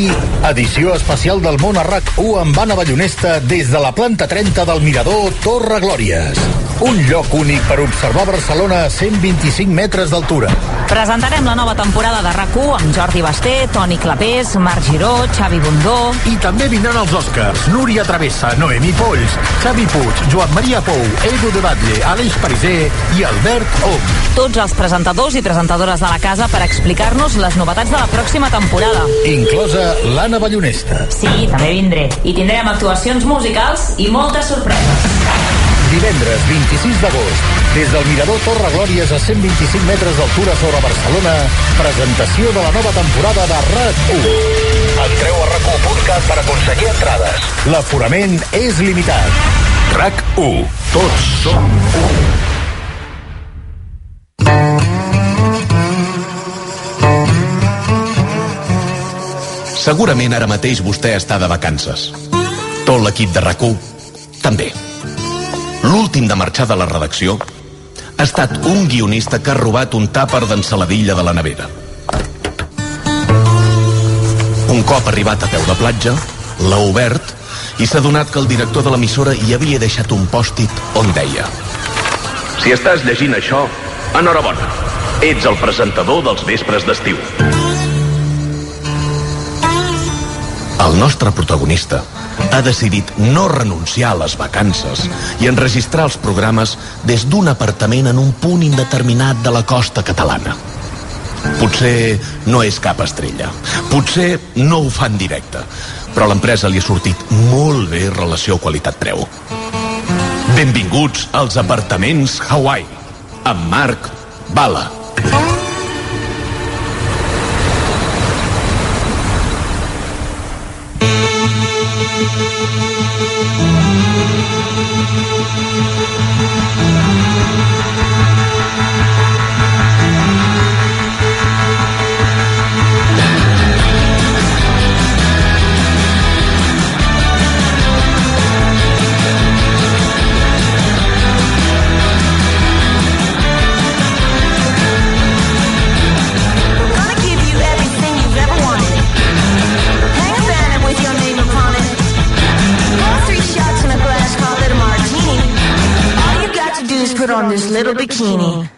[SPEAKER 25] edició especial del món a RAC1 amb Anna Ballonesta des de la planta 30 del Mirador Torre Glòries. Un lloc únic per observar Barcelona a 125 metres d'altura.
[SPEAKER 26] Presentarem la nova temporada de rac amb Jordi Basté, Toni Clapés, Marc Giró, Xavi Bundó...
[SPEAKER 25] I també vindran els Oscars, Núria Travessa, Noemi Polls, Xavi Puig, Joan Maria Pou, Edu de Batlle, Aleix Pariser i Albert Om.
[SPEAKER 26] Tots els presentadors i presentadores de la casa per explicar-nos les novetats de la pròxima temporada.
[SPEAKER 25] Inclosa l'Anna Ballonesta.
[SPEAKER 26] Sí, també vindré. I tindrem actuacions musicals i moltes sorpreses.
[SPEAKER 25] Divendres 26 d'agost, des del Mirador Torre Glòries a 125 metres d'altura sobre Barcelona, presentació de la nova temporada de RAC1. Entreu a rac1.cat per aconseguir entrades. L'aforament és limitat. RAC1. Tots som un.
[SPEAKER 27] Segurament ara mateix vostè està de vacances. Tot l'equip de rac també. L'últim de marxar de la redacció ha estat un guionista que ha robat un tàper d'ensaladilla de la nevera. Un cop arribat a peu de platja, l'ha obert i s'ha donat que el director de l'emissora hi havia deixat un pòstit on deia Si estàs llegint això, enhorabona. Ets el presentador dels vespres d'estiu. El nostre protagonista ha decidit no renunciar a les vacances i enregistrar els programes des d'un apartament en un punt indeterminat de la costa catalana. Potser no és cap estrella, potser no ho fa en directe, però l'empresa li ha sortit molt bé relació qualitat-preu. Benvinguts als apartaments Hawaii, amb Marc Bala.
[SPEAKER 18] put This little bikini.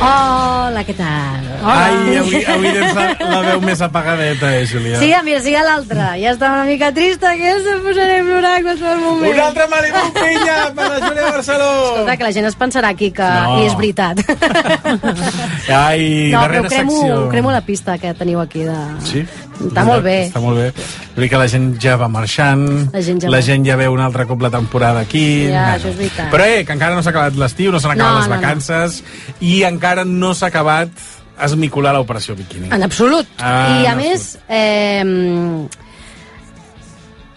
[SPEAKER 28] Hola, què tal?
[SPEAKER 29] Ai, avui, avui tens la, la veu més apagadeta, eh, Júlia?
[SPEAKER 28] Sí, mira, sí, l'altre. Ja està una mica trista, que se posaré a plorar en qualsevol moment.
[SPEAKER 29] Un altre Malibu Pinya per la Júlia Barceló!
[SPEAKER 28] Escolta, que la gent es pensarà aquí que
[SPEAKER 29] No.
[SPEAKER 28] és veritat.
[SPEAKER 29] Ai,
[SPEAKER 28] no, però
[SPEAKER 29] darrera
[SPEAKER 28] cremo,
[SPEAKER 29] secció.
[SPEAKER 28] cremo la pista que teniu aquí de...
[SPEAKER 29] Sí?
[SPEAKER 28] Està molt bé.
[SPEAKER 29] Està molt bé. Vull dir que la gent ja va marxant,
[SPEAKER 28] La gent ja
[SPEAKER 29] la gent ja veu un altre cop la temporada aquí...
[SPEAKER 28] Ja, això és veritat.
[SPEAKER 29] Però eh, que encara no s'ha acabat l'estiu, no s'han acabat
[SPEAKER 28] No,
[SPEAKER 29] les
[SPEAKER 28] no, no.
[SPEAKER 29] vacances i encara no s'ha acabat esmicular l'operació Bikini.
[SPEAKER 28] En absolut.
[SPEAKER 29] Ah,
[SPEAKER 28] I a
[SPEAKER 29] en
[SPEAKER 28] més, eh,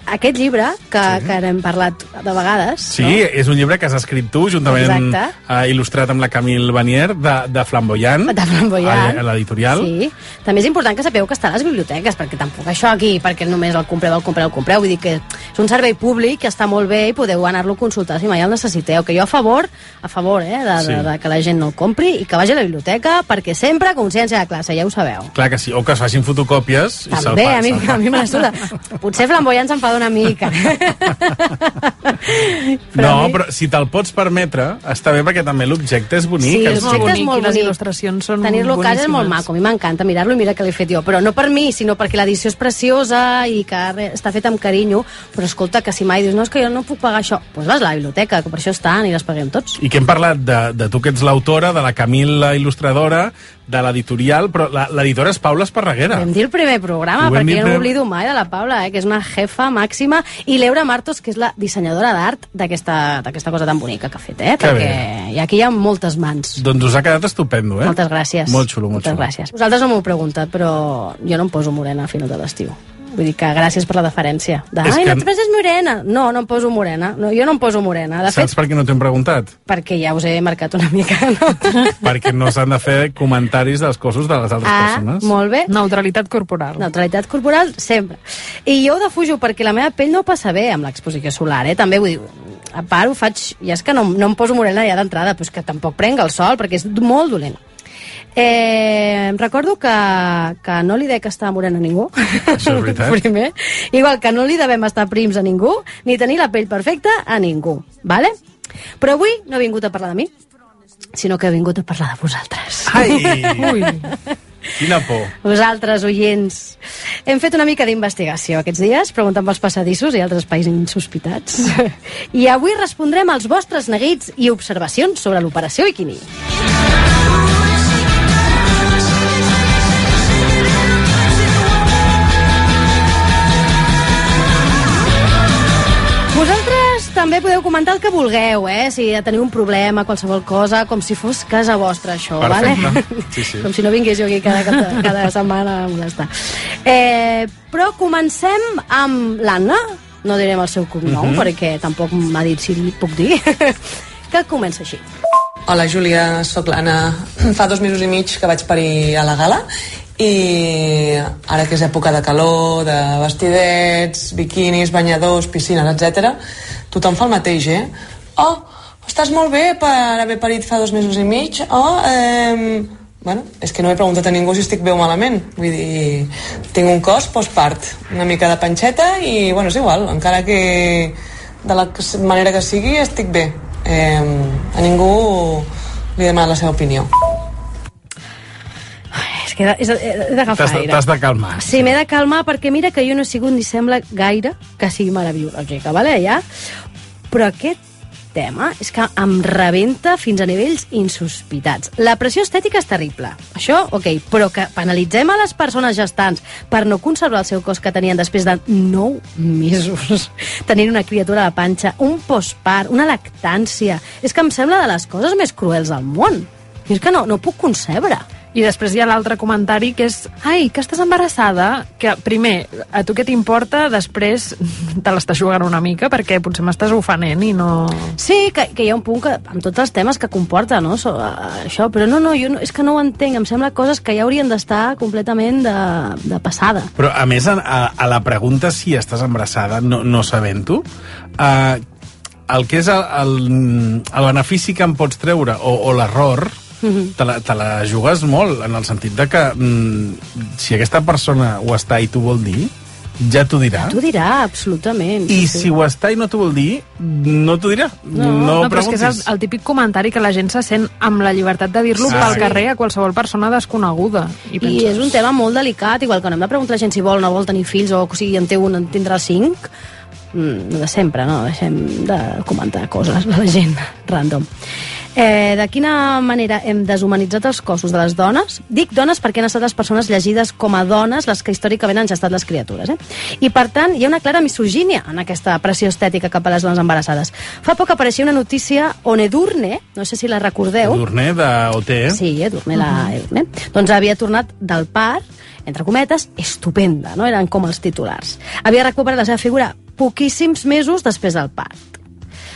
[SPEAKER 28] aquest llibre, que, sí. que n'hem parlat de vegades,
[SPEAKER 29] Sí, és un llibre que has escrit tu, juntament eh, il·lustrat amb la Camille Vanier, de, de Flamboyant,
[SPEAKER 28] De Flamboyant.
[SPEAKER 29] a, a l'editorial.
[SPEAKER 28] Sí. També és important que sapeu que està a les biblioteques, perquè tampoc això aquí, perquè només el compreu, el compreu, el compreu. Vull dir que és un servei públic que està molt bé i podeu anar-lo a consultar si mai el necessiteu. Que jo a favor, a favor, eh, de,
[SPEAKER 29] Sí.
[SPEAKER 28] de, de que la gent no el compri i que vagi a la biblioteca, perquè sempre consciència de classe, ja ho sabeu.
[SPEAKER 29] Clar que sí, o que es facin fotocòpies i se'l
[SPEAKER 28] També, a mi, a mi me la suda. Potser flamboyant s'enfada una mica.
[SPEAKER 29] no, però si te'l pots permetre, està bé perquè també l'objecte és bonic.
[SPEAKER 28] Sí,
[SPEAKER 29] en
[SPEAKER 28] és molt bonic,
[SPEAKER 3] les il·lustracions són
[SPEAKER 28] Tenir-lo a casa és molt maco, a mi m'encanta mirar-lo i mira que l'he fet jo, però no per mi, sinó perquè l'edició és preciosa i que re, està feta amb carinyo, però escolta, que si mai dius, no, és que jo no puc pagar això, doncs pues vas a la biblioteca, que per això estan i les paguem tots.
[SPEAKER 29] I que hem parlat de, de tu que ets l'autora, de la Camil, la il·lustradora, de l'editorial, però l'editora és Paula Esparreguera.
[SPEAKER 28] Vam dir el primer programa,
[SPEAKER 29] Ho
[SPEAKER 28] perquè jo no
[SPEAKER 29] primer-
[SPEAKER 28] mai de la Paula, eh, que és una jefa màxima, i l'Eura Martos, que és la dissenyadora d'art d'aquesta cosa tan bonica que ha fet, eh?
[SPEAKER 29] Que
[SPEAKER 28] perquè i aquí hi ha moltes mans.
[SPEAKER 29] Doncs us ha quedat estupendo, eh?
[SPEAKER 28] Moltes gràcies.
[SPEAKER 29] Molt xulo, molt
[SPEAKER 28] Moltes
[SPEAKER 29] xulo.
[SPEAKER 28] gràcies. Vosaltres no m'ho heu preguntat, però jo no em poso morena a final de l'estiu. Vull dir que gràcies per la deferència. De,
[SPEAKER 29] És
[SPEAKER 28] Ai,
[SPEAKER 29] que-
[SPEAKER 28] no et penses morena. No, no em poso morena. No, jo no em poso morena. De fet,
[SPEAKER 29] Saps per què no t'hem preguntat?
[SPEAKER 28] perquè ja us he marcat una mica. No?
[SPEAKER 29] perquè no s'han de fer comentaris dels cossos de les altres
[SPEAKER 28] Ah,
[SPEAKER 29] persones.
[SPEAKER 28] molt bé.
[SPEAKER 3] Neutralitat corporal.
[SPEAKER 28] Neutralitat corporal, sempre. I jo ho defujo perquè la meva pell no passa bé amb l'exposició solar, eh? També vull dir, a part ho faig... Ja és que no, no em poso morena ja d'entrada, però és que tampoc prenc el sol perquè és molt dolent. Eh, em recordo que, que no li dec estar morena a ningú.
[SPEAKER 29] Això és veritat.
[SPEAKER 28] Primer. Igual que no li devem estar prims a ningú, ni tenir la pell perfecta a ningú. Vale? Però avui no he vingut a parlar de mi, sinó que he vingut a parlar de vosaltres.
[SPEAKER 29] Ai!
[SPEAKER 28] Ui.
[SPEAKER 29] Quina por.
[SPEAKER 28] Vosaltres, oients. Hem fet una mica d'investigació aquests dies, preguntant pels passadissos i altres espais insospitats. I avui respondrem als vostres neguits i observacions sobre l'operació Bikini. Vosaltres també podeu comentar el que vulgueu, eh? Si teniu un problema, qualsevol cosa, com si fos casa vostra, això,
[SPEAKER 29] Perfecte.
[SPEAKER 28] vale?
[SPEAKER 29] Sí, sí.
[SPEAKER 28] Com si no vingués jo aquí cada, cada, cada setmana a molestar. Eh, però comencem amb l'Anna, no direm el seu cognom,
[SPEAKER 30] Mhm.
[SPEAKER 28] perquè tampoc m'ha dit si li puc dir, que comença així.
[SPEAKER 30] Hola Júlia, sóc l'Anna. Fa dos mesos i mig que vaig parir a la gala i ara que és època de calor, de vestidets, biquinis, banyadors, piscines, etc, tothom fa el mateix, eh? Oh, estàs molt bé per haver parit fa dos mesos i mig. Oh, eh... Bueno, és que no he preguntat a ningú si estic bé o malament. Vull dir, tinc un cos postpart, una mica de panxeta i, bueno, és igual, encara que de la manera que sigui estic bé. Eh, a ningú li he demanat la seva opinió.
[SPEAKER 28] És que he d'agafar aire.
[SPEAKER 29] t'has de calmar.
[SPEAKER 28] Sí, m'he de calmar perquè mira que jo no he sigut ni sembla gaire que sigui meraviològica, vale, ja? Però aquest tema és que em rebenta fins a nivells insospitats. La pressió estètica és terrible, això, ok, però que penalitzem a les persones gestants per no conservar el seu cos que tenien després de 9 mesos, tenint una criatura a la panxa, un postpart, una lactància... És que em sembla de les coses més cruels del món. I és que no, no puc concebre.
[SPEAKER 3] I després hi ha l'altre comentari que és ai, que estàs embarassada, que primer, a tu què t'importa, després te l'estàs jugant una mica perquè potser m'estàs ofenent i no...
[SPEAKER 28] Sí, que, que hi ha un punt que, amb tots els temes que comporta, no? So, això, però no, no, jo no, és que no ho entenc. Em sembla coses que ja haurien d'estar completament de, de passada.
[SPEAKER 29] Però, a més, a, a, a la pregunta si estàs embarassada, no, no sabent-ho, uh, el que és el, el, el benefici que en pots treure, o, o l'error,
[SPEAKER 28] Mhm.
[SPEAKER 29] te la, te la jugues molt, en el sentit de que mm, si aquesta persona ho està i t'ho vol dir, ja t'ho dirà.
[SPEAKER 28] T'ho dirà, absolutament.
[SPEAKER 29] I
[SPEAKER 28] Sí,
[SPEAKER 29] si ho està i no t'ho vol dir, no t'ho dirà. No, no,
[SPEAKER 31] no però és que és el, el típic comentari que la gent se sent amb la llibertat de dir-lo
[SPEAKER 28] Sí,
[SPEAKER 31] pel
[SPEAKER 28] sí.
[SPEAKER 31] carrer a qualsevol persona desconeguda. I,
[SPEAKER 28] I
[SPEAKER 31] penses,
[SPEAKER 28] és un tema molt delicat, igual que no hem de preguntar a la gent si vol o no vol tenir fills, o, o sigui, en té un, en tindrà cinc, mm, de sempre, no? Deixem de comentar coses de la gent random. Eh, de quina manera hem deshumanitzat els cossos de les dones? Dic dones perquè han estat les persones llegides com a dones les que històricament han gestat les criatures. Eh? I, per tant, hi ha una clara misogínia en aquesta pressió estètica cap a les dones embarassades. Fa poc apareixia una notícia on Edurne, no sé si la recordeu,
[SPEAKER 29] Edurne d'OT, eh?
[SPEAKER 28] Sí, Edurne, la Edurne. Doncs havia tornat del part, entre cometes, estupenda, no? Eren com els titulars. Havia recuperat la seva figura poquíssims mesos després del part.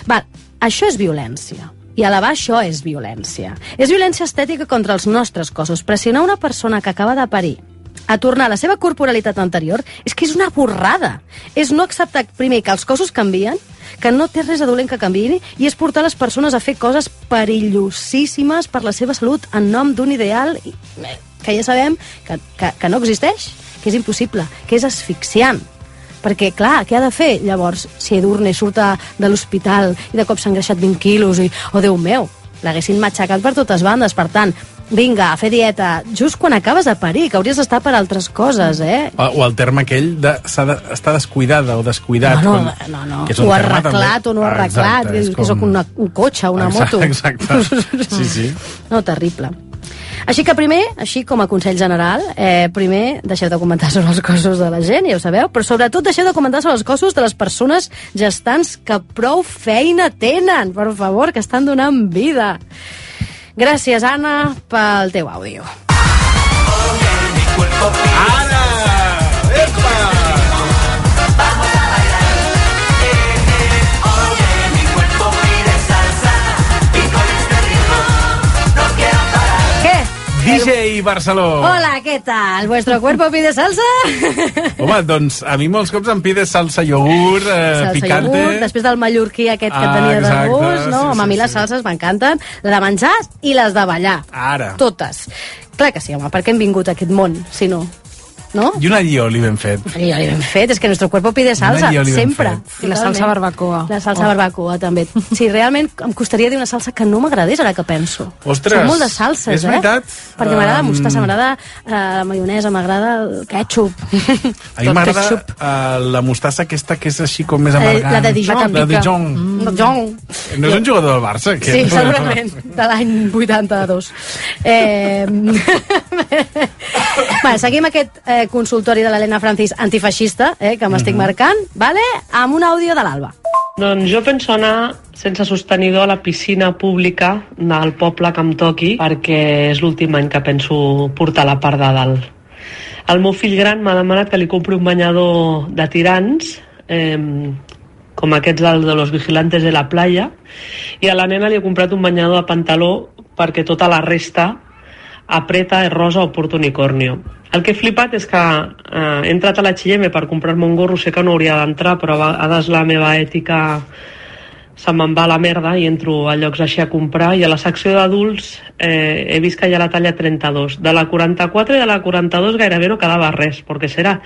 [SPEAKER 28] Val, això és violència. I elevar això és violència. És violència estètica contra els nostres cossos. Pressionar una persona que acaba de parir a tornar a la seva corporalitat anterior és que és una borrada. És no acceptar, primer, que els cossos canvien, que no té res de dolent que canviïn, i és portar les persones a fer coses perillosíssimes per la seva salut en nom d'un ideal eh, que ja sabem que, que, que no existeix, que és impossible, que és asfixiant. Perquè, clar, què ha de fer? Llavors, si Edurne surt de l'hospital i de cop s'ha engreixat 20 quilos i, oh, Déu meu, l'haguessin matxacat per totes bandes. Per tant, vinga, a fer dieta, just quan acabes de parir, que hauries d'estar per altres coses, eh?
[SPEAKER 29] O, o el terme aquell de de, està descuidada o descuidat.
[SPEAKER 28] No, no,
[SPEAKER 29] quan-
[SPEAKER 28] no, no.
[SPEAKER 29] que és un
[SPEAKER 28] o arreglat
[SPEAKER 29] també-
[SPEAKER 28] o no
[SPEAKER 29] Ah,
[SPEAKER 28] arreglat,
[SPEAKER 29] exacte, és
[SPEAKER 28] dius que sóc una, un cotxe, una
[SPEAKER 29] Exacte,
[SPEAKER 28] moto.
[SPEAKER 29] Exacte, sí, sí.
[SPEAKER 28] No, terrible. Així que primer, així com a consell general, eh, primer deixeu de comentar sobre els cossos de la gent, ja ho sabeu, però sobretot deixeu de comentar sobre els cossos de les persones gestants que prou feina tenen, per favor, que estan donant vida. Gràcies, Anna, pel teu àudio.
[SPEAKER 29] Ara! Epa! DJ Barceló.
[SPEAKER 28] Hola, ¿qué tal? ¿Vuestro cuerpo pide salsa?
[SPEAKER 29] Home, doncs a mi molts cops em pides salsa iogurt, eh,
[SPEAKER 28] salsa
[SPEAKER 29] picante...
[SPEAKER 28] iogurt, després del mallorquí aquest que
[SPEAKER 29] Ah,
[SPEAKER 28] tenia de
[SPEAKER 29] exacte,
[SPEAKER 28] gust, no?
[SPEAKER 29] sí,
[SPEAKER 28] home, a
[SPEAKER 29] sí,
[SPEAKER 28] mi les
[SPEAKER 29] sí.
[SPEAKER 28] salses m'encanten, la de menjar i les de ballar.
[SPEAKER 29] Ara.
[SPEAKER 28] Totes. Clar que sí, home, per què hem vingut a aquest món, si no? No?
[SPEAKER 29] I un allioli ben fet.
[SPEAKER 28] I ja l'hem fet, és que nuestro cuerpo pide salsa,
[SPEAKER 29] Una ben
[SPEAKER 28] sempre.
[SPEAKER 29] fet.
[SPEAKER 31] I la salsa barbacoa.
[SPEAKER 28] La salsa
[SPEAKER 31] Oh.
[SPEAKER 28] barbacoa, també. Sí, realment em costaria dir una salsa que no m'agradés, ara que penso.
[SPEAKER 29] Ostres,
[SPEAKER 28] Soc molt de salses,
[SPEAKER 29] és
[SPEAKER 28] eh?
[SPEAKER 29] veritat.
[SPEAKER 28] Perquè m'agrada la
[SPEAKER 29] Um,
[SPEAKER 28] mostassa, m'agrada eh, la maionesa, m'agrada el ketchup.
[SPEAKER 29] A mi m'agrada
[SPEAKER 28] ketchup.
[SPEAKER 29] uh, la mostassa aquesta que és així com més
[SPEAKER 28] Eh,
[SPEAKER 29] amargant.
[SPEAKER 28] la de Dijon.
[SPEAKER 29] La de Dijon.
[SPEAKER 28] Mm. Dijon.
[SPEAKER 29] No és un jugador del Barça, aquest?
[SPEAKER 28] Sí, segurament, de l'any 82. Eh... bueno, seguim aquest eh, consultori de l'Helena Francis antifeixista, eh, que m'estic
[SPEAKER 32] Mhm.
[SPEAKER 28] marcant, vale? amb un àudio de l'Alba.
[SPEAKER 32] Doncs jo penso anar sense sostenidor a la piscina pública del poble que em toqui perquè és l'últim any que penso portar la part de dalt. El meu fill gran m'ha demanat que li compri un banyador de tirants eh, com aquests del de los vigilantes de la playa i a la nena li he comprat un banyador de pantaló perquè tota la resta apreta, és rosa o porta unicornio. El que he flipat és que eh, he entrat a la H&M per comprar-me un gorro, sé que no hauria d'entrar, però a vegades la meva ètica se me'n va a la merda i entro a llocs així a comprar. I a la secció d'adults eh, he vist que hi ha la talla 32 de la 44 i de la 42 gairebé no quedava res, perquè serà.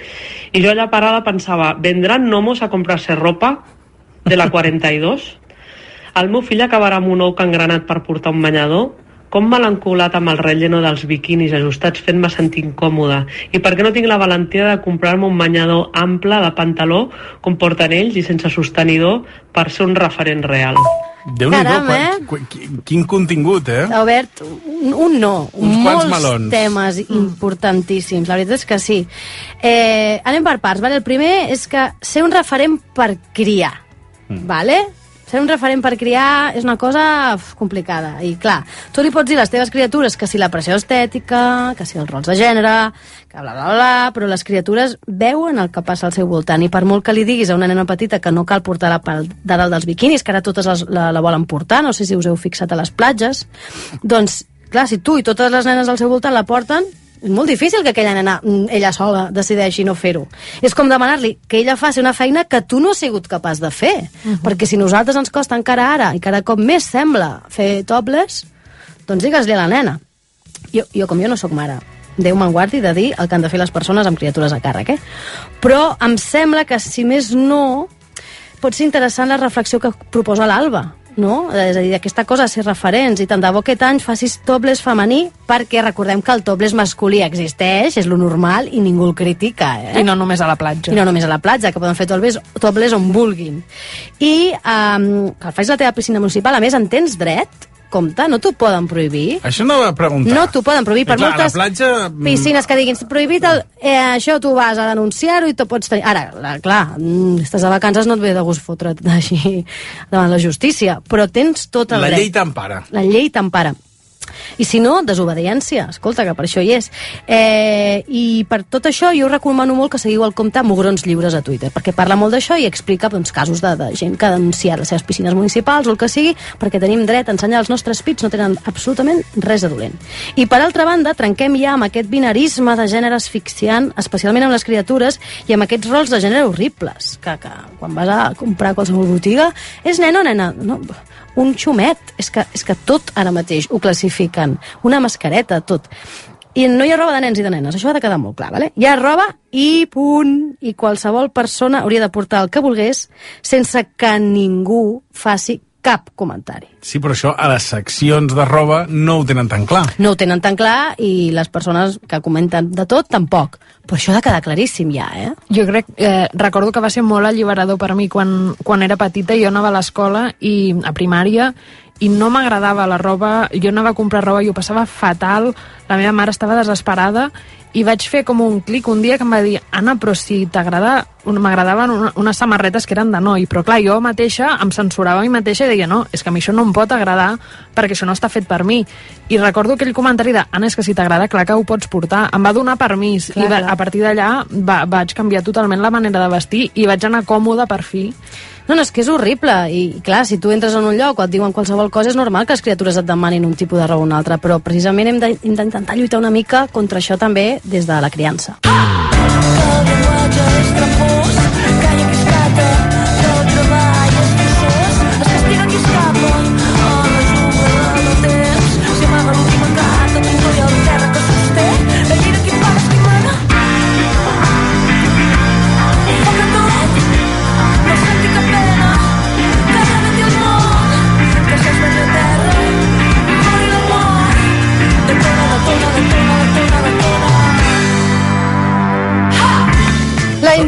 [SPEAKER 32] I jo allà parada pensava, vendran nomos a comprar-se ropa de la 42 el meu fill acabarà amb un ou engranat per portar un banyador com me l'han colat amb el relleno dels biquinis ajustats fent-me sentir incòmoda i per què no tinc la valentia de comprar-me un banyador ample de pantaló com porten ells i sense sostenidor per ser un referent real
[SPEAKER 28] Caram,
[SPEAKER 29] quan-
[SPEAKER 28] eh?
[SPEAKER 29] quin, quin contingut, eh?
[SPEAKER 28] Ha obert un, un no,
[SPEAKER 29] Uns
[SPEAKER 28] molts
[SPEAKER 29] quants melons.
[SPEAKER 28] temes importantíssims, la veritat és que sí. Eh, anem per parts, vale? el primer és que ser un referent per criar,
[SPEAKER 29] Mm.
[SPEAKER 28] vale? Ser un referent per criar és una cosa uf, complicada. I clar, tu li pots dir a les teves criatures que si la pressió estètica, que si els rols de gènere, que bla, bla, bla, però les criatures veuen el que passa al seu voltant i per molt que li diguis a una nena petita que no cal portar la part de dalt dels biquinis, que ara totes les, la, la volen portar, no sé si us heu fixat a les platges, doncs, clar, si tu i totes les nenes al seu voltant la porten, és molt difícil que aquella nena, mm, ella sola, decideixi no fer-ho. És com demanar-li que ella faci una feina que tu no has sigut capaç de fer. Uh -huh. Perquè si nosaltres ens costa encara ara, i cada cop més sembla fer topless, doncs digues-li a la nena. Jo, jo com jo no sóc mare, Déu me'n guardi de dir el que han de fer les persones amb criatures a càrrec, eh? Però em sembla que, si més no, pot ser interessant la reflexió que proposa l'Alba, no? És a dir, aquesta cosa, ser referents, i tant de bo aquest any facis topless femení, perquè recordem que el topless masculí existeix, és lo normal, i ningú el critica, eh?
[SPEAKER 31] I no només a la platja.
[SPEAKER 28] I no només a la platja, que poden fer topless, topless on vulguin. I um, que el facis a la teva piscina municipal, a més, en tens dret, compte, no t'ho poden prohibir.
[SPEAKER 29] Això no va preguntar.
[SPEAKER 28] No t'ho poden prohibir. Per
[SPEAKER 29] clar, a la
[SPEAKER 28] moltes
[SPEAKER 29] platja, mm,
[SPEAKER 28] piscines que diguin prohibit, el, eh, això tu vas a denunciar-ho i tu pots tenir... Ara, la, clar, mm, estàs de vacances no et ve de gust fotre't així davant la justícia, però tens tot el
[SPEAKER 29] La
[SPEAKER 28] dret.
[SPEAKER 29] llei t'empara.
[SPEAKER 28] La llei t'empara. I si no, desobediència. Escolta, que per això hi és. Eh, I per tot això jo recomano molt que seguiu el compte Mugrons Lliures a Twitter, perquè parla molt d'això i explica doncs, casos de, de gent que ha denunciat les seves piscines municipals o el que sigui, perquè tenim dret a ensenyar els nostres pits, no tenen absolutament res de dolent. I per altra banda, trenquem ja amb aquest binarisme de gènere asfixiant, especialment amb les criatures, i amb aquests rols de gènere horribles, que, que quan vas a comprar a qualsevol botiga és nena o nena? No, un xumet. És que, és que tot ara mateix ho classifiquen. Una mascareta, tot. I no hi ha roba de nens i de nenes, això ha de quedar molt clar, vale? Hi ha roba i punt. I qualsevol persona hauria de portar el que volgués sense que ningú faci cap comentari.
[SPEAKER 29] Sí, però això a les seccions de roba no ho tenen tan clar.
[SPEAKER 28] No ho tenen tan clar i les persones que comenten de tot tampoc. Però això ha de quedar claríssim ja, eh?
[SPEAKER 31] Jo crec, eh, recordo que va ser molt alliberador per mi quan, quan era petita, jo anava a l'escola i a primària i no m'agradava la roba, jo anava a comprar roba i ho passava fatal, la meva mare estava desesperada i vaig fer com un clic un dia que em va dir Anna, però si t'agrada m'agradaven una, unes samarretes que eren de noi. Però clar, jo mateixa em censurava a mi mateixa i deia, no, és que a mi això no em pot agradar perquè això no està fet per mi. I recordo aquell comentari de, Anna, és que si t'agrada clar que ho pots portar, em va donar permís
[SPEAKER 28] Clar,
[SPEAKER 31] i va, a partir d'allà va, vaig canviar totalment la manera de vestir i vaig anar còmoda per fi
[SPEAKER 28] No, no, és que és horrible. I, clar, si tu entres en un lloc o et diuen qualsevol cosa, és normal que les criatures et demanin un tipus de raó o un altre, però precisament hem d'intentar lluitar una mica contra això també des de la criança.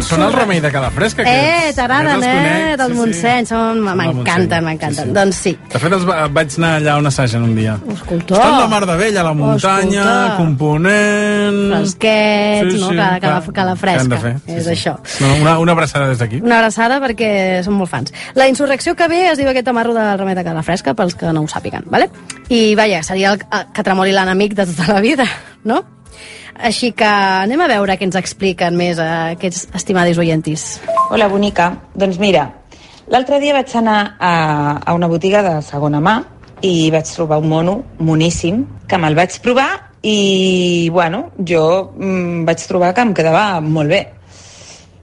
[SPEAKER 29] Són el remei de cada fresca.
[SPEAKER 28] Eh,
[SPEAKER 29] aquests.
[SPEAKER 28] t'agraden,
[SPEAKER 29] Ja te'ls
[SPEAKER 28] eh? Del
[SPEAKER 29] sí, sí.
[SPEAKER 28] Montseny, són... m'encanten, m'encanten. Doncs sí.
[SPEAKER 29] De fet, els va- vaig anar allà on assagen un dia.
[SPEAKER 28] Escolta.
[SPEAKER 29] Estan la Mar de Vella, a la muntanya,
[SPEAKER 28] Escolta.
[SPEAKER 29] component...
[SPEAKER 28] Fresquets, no? Que, que, la, que la
[SPEAKER 29] Què han
[SPEAKER 28] fresca.
[SPEAKER 29] de fer?
[SPEAKER 28] és això.
[SPEAKER 29] No, una, una abraçada des d'aquí.
[SPEAKER 28] Una abraçada perquè som molt fans. La insurrecció que ve es diu aquest amarro del remei de Cala Fresca, pels que no ho sàpiguen, ¿vale? I, vaja, seria el que tremoli l'enemic de tota la vida, no? Així que anem a veure què ens expliquen més eh, aquests estimades oyentis.
[SPEAKER 33] Hola, bonica. Doncs mira, l'altre dia vaig anar a, a una botiga de segona mà i vaig trobar un mono moníssim que me'l vaig provar i, bueno, jo mm, vaig trobar que em quedava molt bé.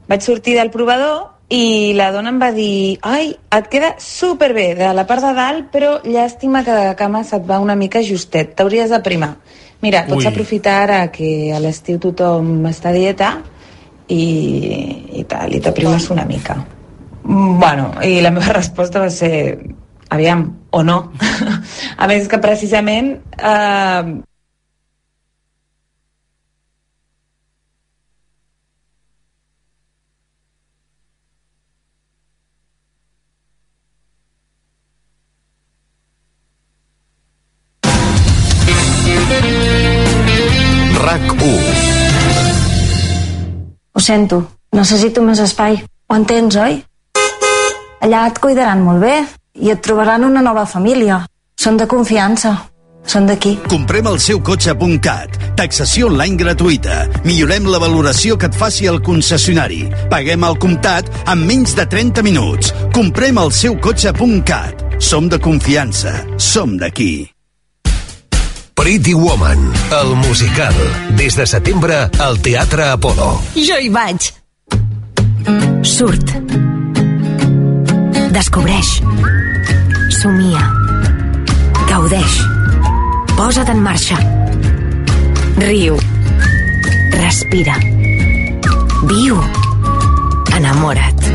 [SPEAKER 33] Vaig sortir del provador i la dona em va dir ai, et queda superbé de la part de dalt, però llàstima que de cama se't va una mica justet, t'hauries de primar. Mira, pots
[SPEAKER 34] Ui.
[SPEAKER 33] aprofitar ara que a l'estiu tothom està a dieta i, i tal, i t'aprimes una mica. Mm, Bueno, i la meva resposta va ser aviam, o no. a més que precisament eh,
[SPEAKER 19] RAC1
[SPEAKER 14] Ho sento, necessito més espai. Ho entens, oi? Allà et cuidaran molt bé i et trobaran una nova família. Són de confiança. Són d'aquí.
[SPEAKER 15] Comprem el seu cotxe.cat. Taxació online gratuïta. Millorem la valoració que et faci el concessionari. Paguem al comptat en menys de 30 minuts. Comprem el seu cotxe.cat. Som de confiança. Som d'aquí.
[SPEAKER 35] Pretty Woman, el musical. Des de setembre al Teatre Apolo.
[SPEAKER 17] Jo hi vaig. Surt. Descobreix. Somia. Gaudeix. Posa't en marxa. Riu.
[SPEAKER 34] Respira. Viu. Enamora't.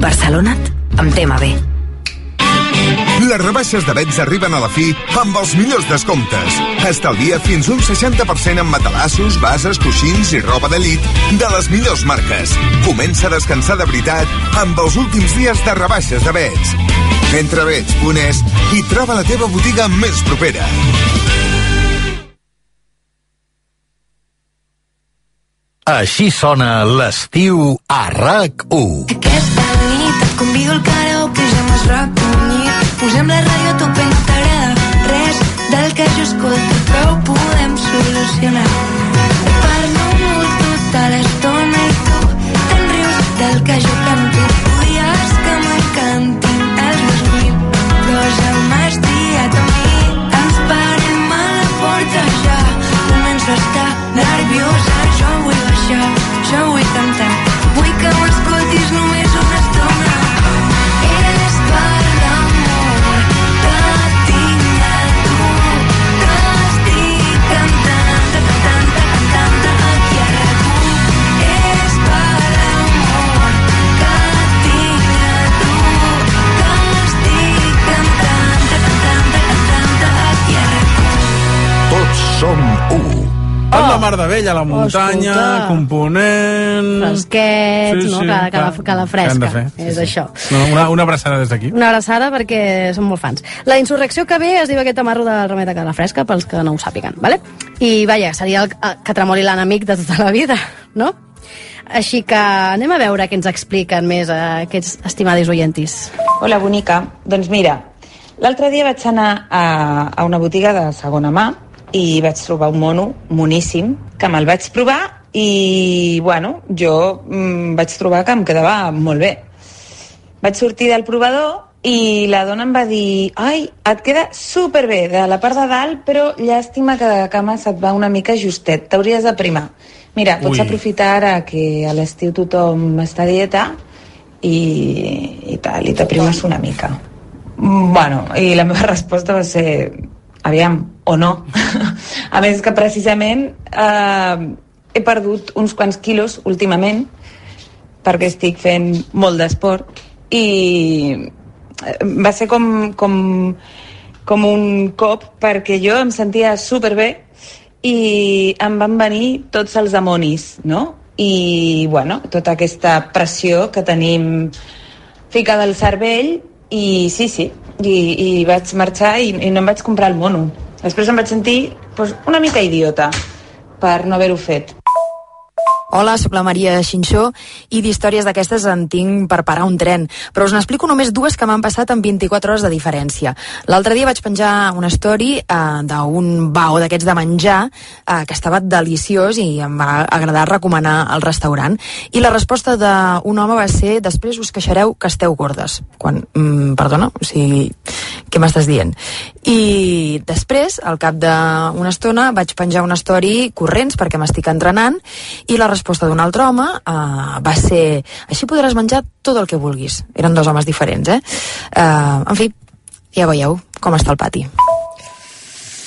[SPEAKER 34] Barcelona't amb tema B.
[SPEAKER 19] Les rebaixes de Bets arriben a la fi amb els millors descomptes. Estalvia fins un 60% en matalassos, bases, coixins i roba de llit de les millors marques. Comença a descansar de veritat amb els últims dies de rebaixes de Bets. Entra a Bets.es i troba la teva botiga més propera.
[SPEAKER 21] Així sona l'estiu a RAC1.
[SPEAKER 36] Aquesta nit et convido al karaoke, ja m'has recollit. Posem la ràdio a tope, no t'agrada res del que jo escolto, però ho podem solucionar. Parlo molt tota l'estona i tu te'n rius del que jo canto. Odies que m'encantin els meus mil, però ja m'has triat a mi. Ens parem a la porta ja, començo a estar nerviosa.
[SPEAKER 29] Amb la Mar de Vella, a la muntanya,
[SPEAKER 28] escolta.
[SPEAKER 29] component...
[SPEAKER 28] Fresquets, no? Que, que, la, que la
[SPEAKER 29] Què hem de
[SPEAKER 28] fresca.
[SPEAKER 29] fer?
[SPEAKER 28] És això.
[SPEAKER 29] No, una, una abraçada des d'aquí.
[SPEAKER 28] Una abraçada perquè som molt fans. La insurrecció que ve es diu aquest amarro del remei de cara fresca, pels que no ho sàpiguen, ¿vale? I, vaja, seria el, que tremoli l'enemic de tota la vida, no? Així que anem a veure què ens expliquen més eh, aquests estimades oyentis.
[SPEAKER 33] Hola, bonica. Doncs mira, l'altre dia vaig anar a, a una botiga de segona mà i vaig trobar un mono moníssim, que me'l vaig provar i, bueno, jo mm, vaig trobar que em quedava molt bé. Vaig sortir del provador i la dona em va dir ai, et queda superbé de la part de dalt, però llàstima que de cama se't va una mica justet, t'hauries de primar. Mira, pots
[SPEAKER 37] Ui.
[SPEAKER 33] aprofitar ara que a l'estiu tothom està a dieta i, i tal, i t'aprimes una mica. Bueno, i la meva resposta va ser aviam, o no. a més que precisament eh, he perdut uns quants quilos últimament perquè estic fent molt d'esport i eh, va ser com, com, com un cop perquè jo em sentia superbé i em van venir tots els demonis, no? I, bueno, tota aquesta pressió que tenim ficada al cervell i sí, sí, i, i vaig marxar i, i no em vaig comprar el mono. Després em vaig sentir doncs, una mica idiota per no haver-ho fet.
[SPEAKER 38] Hola, sóc la Maria Xinxó i d'històries d'aquestes en tinc per parar un tren, però us n'explico només dues que m'han passat en 24 hores de diferència. L'altre dia vaig penjar una story eh, d'un bao d'aquests de menjar eh, que estava deliciós i em va agradar recomanar el restaurant. I la resposta d'un home va ser després us queixareu que esteu gordes. Quan, mm, perdona, o sigui, què m'estàs dient? I després, al cap d'una estona, vaig penjar una story corrents perquè m'estic entrenant i la resposta d'un altre home uh, va ser així podràs menjar tot el que vulguis. Eren dos homes diferents, eh? Uh, en fi, ja veieu com està el pati.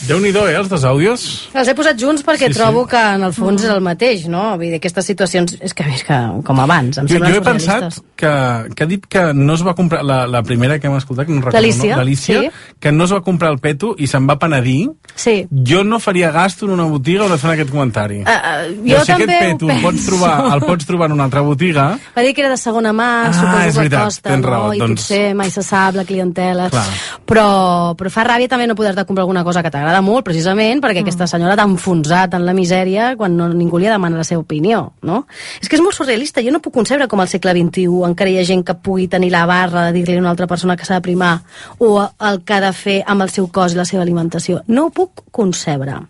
[SPEAKER 29] Déu-n'hi-do, eh, els dos àudios.
[SPEAKER 28] Els he posat junts perquè
[SPEAKER 29] Sí,
[SPEAKER 28] sí,
[SPEAKER 29] sí.
[SPEAKER 28] trobo que en el fons és el mateix, no? Vull dir, aquestes situacions és que, és que com abans, em
[SPEAKER 29] Jo, jo he pensat que, que ha dit que no es va comprar la, la primera que hem escoltat, que no recordo,
[SPEAKER 28] L'Alícia,
[SPEAKER 29] no?
[SPEAKER 28] sí.
[SPEAKER 29] que no es va comprar el peto i se'n va penedir.
[SPEAKER 28] Sí.
[SPEAKER 29] Jo no faria gasto en una botiga on et fan aquest comentari.
[SPEAKER 28] Uh, uh, jo
[SPEAKER 29] Llavors, si
[SPEAKER 28] també
[SPEAKER 29] aquest peto
[SPEAKER 28] ho
[SPEAKER 29] el pots, trobar, el pots trobar en una altra botiga,
[SPEAKER 28] Va dir que era de segona mà,
[SPEAKER 29] Ah,
[SPEAKER 28] suposo
[SPEAKER 29] és
[SPEAKER 28] que
[SPEAKER 29] veritat,
[SPEAKER 28] costa,
[SPEAKER 29] tens
[SPEAKER 28] no?
[SPEAKER 29] raó,
[SPEAKER 28] I
[SPEAKER 29] doncs-
[SPEAKER 28] potser mai se sap la clientela.
[SPEAKER 29] Clar.
[SPEAKER 28] Però, però fa ràbia també no poder-te comprar alguna cosa que t'agrada molt, precisament perquè aquesta senyora t'ha enfonsat en la misèria quan no, ningú li demana la seva opinió, no? És que és molt surrealista. Jo no puc concebre com al segle XXI encara hi ha gent que pugui tenir la barra de dir-li a una altra persona que s'ha de primar o el que ha de fer amb el seu cos i la seva alimentació. No ho puc concebre.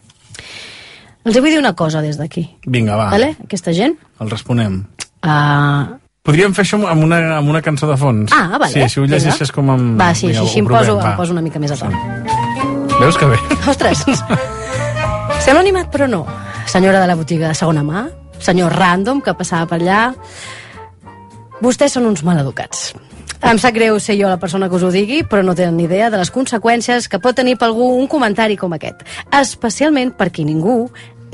[SPEAKER 28] Els vull dir una cosa des d'aquí.
[SPEAKER 29] vinga, va,
[SPEAKER 28] Vale? Aquesta gent...
[SPEAKER 29] el responem.
[SPEAKER 28] Uh,
[SPEAKER 29] Podríem fer això amb una, amb una cançó de fons.
[SPEAKER 28] Ah, vale.
[SPEAKER 29] Sí, així ho
[SPEAKER 28] Vinga.
[SPEAKER 29] llegeixes com amb...
[SPEAKER 28] Va, sí,
[SPEAKER 29] Vinga,
[SPEAKER 28] així, així em, poso,
[SPEAKER 29] provem,
[SPEAKER 28] em
[SPEAKER 29] va.
[SPEAKER 28] poso una mica més a to.
[SPEAKER 29] Veus que bé?
[SPEAKER 28] Ostres! Sembla animat, però no. Senyora de la botiga de segona mà, senyor random que passava per allà... Vostès són uns maleducats. Em sap greu ser jo la persona que us ho digui, però no tenen ni idea de les conseqüències que pot tenir per algú un comentari com aquest. Especialment per qui ningú,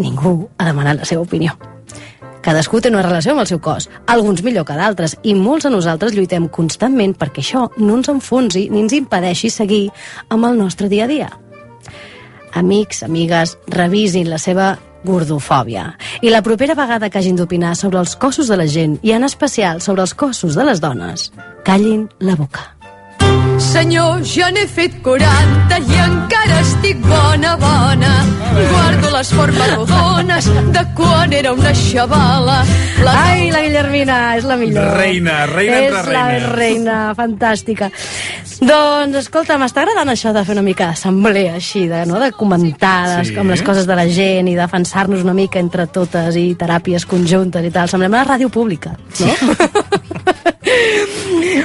[SPEAKER 28] ningú ha demanat la seva opinió. Cadascú té una relació amb el seu cos, alguns millor que d'altres, i molts de nosaltres lluitem constantment perquè això no ens enfonsi ni ens impedeixi seguir amb el nostre dia a dia. Amics, amigues, revisin la seva gordofòbia. I la propera vegada que hagin d'opinar sobre els cossos de la gent, i en especial sobre els cossos de les dones, callin la boca.
[SPEAKER 37] Senyor, ja n'he fet 40 i encara estic bona, bona. Guardo les formes rodones de quan era una xavala. La...
[SPEAKER 28] Ai, la Guillermina, és la millor.
[SPEAKER 29] Reina, reina
[SPEAKER 28] és
[SPEAKER 29] entre
[SPEAKER 28] la
[SPEAKER 29] reines.
[SPEAKER 28] reina, fantàstica. Doncs, escolta, m'està agradant això de fer una mica d'assemblea així, de, no? de comentar les,
[SPEAKER 29] Sí.
[SPEAKER 28] amb les coses de la gent i defensar-nos una mica entre totes i teràpies conjuntes i tal. Semblem a la ràdio pública, no?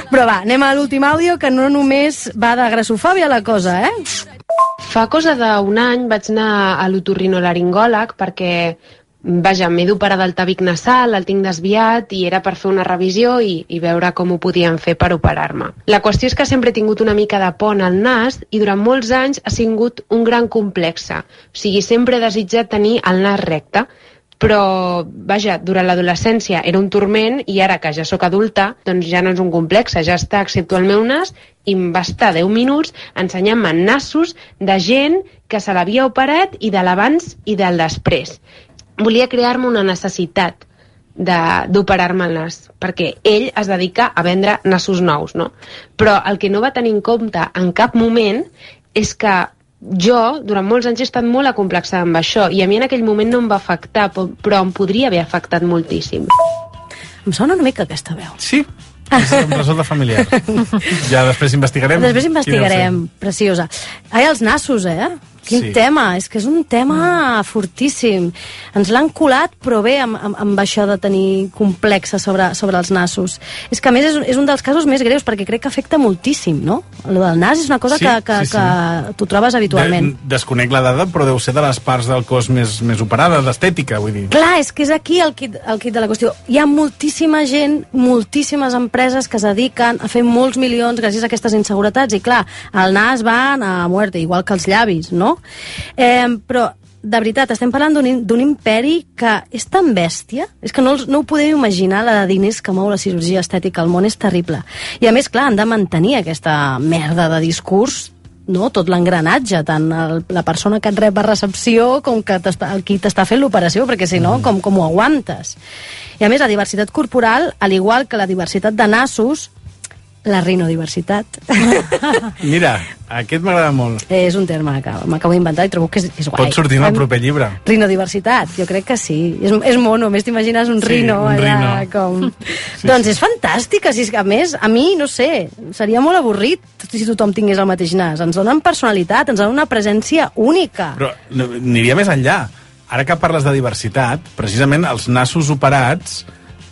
[SPEAKER 28] Però va, anem a l'últim àudio, que no només va de grassofòbia la cosa, eh?
[SPEAKER 39] Fa cosa d'un any vaig anar a l'otorrinolaringòleg perquè, vaja, m'he d'operar del tabic nasal, el tinc desviat i era per fer una revisió i, i veure com ho podien fer per operar-me. La qüestió és que sempre he tingut una mica de pont al nas i durant molts anys ha sigut un gran complexe. O sigui, sempre he desitjat tenir el nas recte però, vaja, durant l'adolescència era un turment i ara que ja sóc adulta, doncs ja no és un complexe, ja està, excepte el meu nas, i em va estar 10 minuts ensenyant-me nassos de gent que se l'havia operat i de l'abans i del després. Volia crear-me una necessitat d'operar-me el nas, perquè ell es dedica a vendre nassos nous, no? Però el que no va tenir en compte en cap moment és que jo, durant molts anys, he estat molt acomplexada amb això i a mi en aquell moment no em va afectar, però em podria haver afectat moltíssim.
[SPEAKER 28] Em sona una mica aquesta veu.
[SPEAKER 29] Sí, resol de familiar. Ja després investigarem.
[SPEAKER 28] Després investigarem, preciosa. Ai, els nassos, eh? Quin
[SPEAKER 29] Sí.
[SPEAKER 28] tema, és que és un tema fortíssim. Ens l'han colat, però bé, amb, amb, amb això de tenir complexa sobre, sobre els nassos. És que, a més, és, és un dels casos més greus, perquè crec que afecta moltíssim, no? Lo del nas és una cosa
[SPEAKER 29] Sí,
[SPEAKER 28] que, que,
[SPEAKER 29] sí, sí.
[SPEAKER 28] que tu trobes habitualment.
[SPEAKER 29] De, desconec la dada, però deu ser de les parts del cos més, més operada, d'estètica, vull dir.
[SPEAKER 28] Clar, és que és aquí el kit, el kit de la qüestió. Hi ha moltíssima gent, moltíssimes empreses que es dediquen a fer molts milions gràcies a aquestes inseguretats. I clar, el nas va a muerte, igual que els llavis, no? Eh, però, de veritat, estem parlant d'un imperi que és tan bèstia, és que no, els- no ho podeu imaginar, la de diners que mou la cirurgia estètica al món és terrible. I a més, clar, han de mantenir aquesta merda de discurs no? tot l'engranatge, tant el, la persona que et rep a recepció com que el qui t'està fent l'operació, perquè si no, com, com ho aguantes? I a més, la diversitat corporal, al igual que la diversitat de nassos, la rinodiversitat.
[SPEAKER 29] Mira, aquest m'agrada molt.
[SPEAKER 28] és un terme que m'acabo d'inventar i trobo que és, és guai.
[SPEAKER 29] Pot sortir en el proper llibre.
[SPEAKER 28] Rinodiversitat, jo crec que sí. És, és mono, més t'imagines un
[SPEAKER 29] Sí,
[SPEAKER 28] rino
[SPEAKER 29] un
[SPEAKER 28] allà
[SPEAKER 29] rino.
[SPEAKER 28] com... doncs és fantàstica, si és que a més, a mi, no sé, seria molt avorrit si tothom tingués el mateix nas. Ens donen personalitat, ens donen una presència única.
[SPEAKER 29] Però no, aniria més enllà. Ara que parles de diversitat, precisament els nassos operats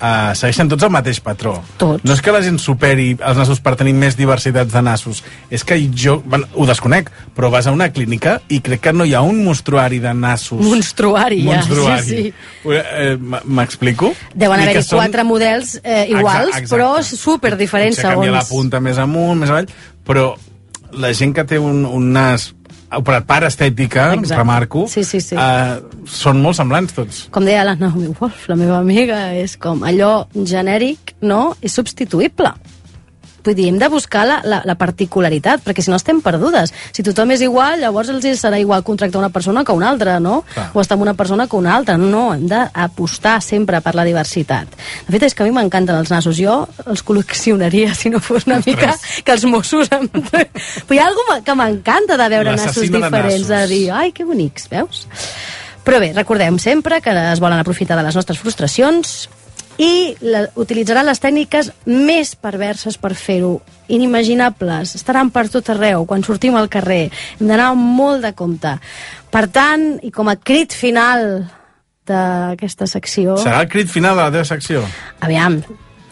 [SPEAKER 29] eh, segueixen tots el mateix patró.
[SPEAKER 28] Tots.
[SPEAKER 29] No és que la gent superi els nassos per tenir més diversitats de nassos. És que jo, bueno, ho desconec, però vas a una clínica i crec que no hi ha un monstruari de nassos.
[SPEAKER 28] Monstruari, ja.
[SPEAKER 29] Monstruari.
[SPEAKER 28] Sí, sí.
[SPEAKER 29] Eh, M'explico?
[SPEAKER 28] Deuen haver-hi
[SPEAKER 29] són-
[SPEAKER 28] quatre models eh, iguals,
[SPEAKER 29] Exacte, exacte.
[SPEAKER 28] però super diferents
[SPEAKER 29] Potser canvia la
[SPEAKER 28] segons...
[SPEAKER 29] punta més amunt, més avall, però la gent que té un, un nas per estètica,
[SPEAKER 28] Exacte.
[SPEAKER 29] remarco,
[SPEAKER 28] Sí, sí, sí.
[SPEAKER 29] eh, són molt semblants tots.
[SPEAKER 28] Com deia la Naomi Wolf, la meva amiga, és com allò genèric, no? És substituïble. Vull dir, hem de buscar la, la, la particularitat, perquè si no estem perdudes. Si tothom és igual, llavors els serà igual contractar una persona que una altra, no?
[SPEAKER 29] Clar.
[SPEAKER 28] O estar amb una persona que una altra. No, hem d'apostar sempre per la diversitat. De fet, és que a mi m'encanten els nassos. Jo els col·leccionaria, si no fos una mica que els Mossos... Em... Però hi ha alguna que m'encanta de veure nassos
[SPEAKER 29] de
[SPEAKER 28] diferents, de
[SPEAKER 29] nassos.
[SPEAKER 28] dir, ai, que bonics, veus? Però bé, recordem sempre que es volen aprofitar de les nostres frustracions i la, utilitzaran les tècniques més perverses per fer-ho, inimaginables, estaran per tot arreu, quan sortim al carrer, hem d'anar molt de compte. Per tant, i com a crit final d'aquesta secció...
[SPEAKER 29] Serà el crit final de la teva secció?
[SPEAKER 28] Aviam,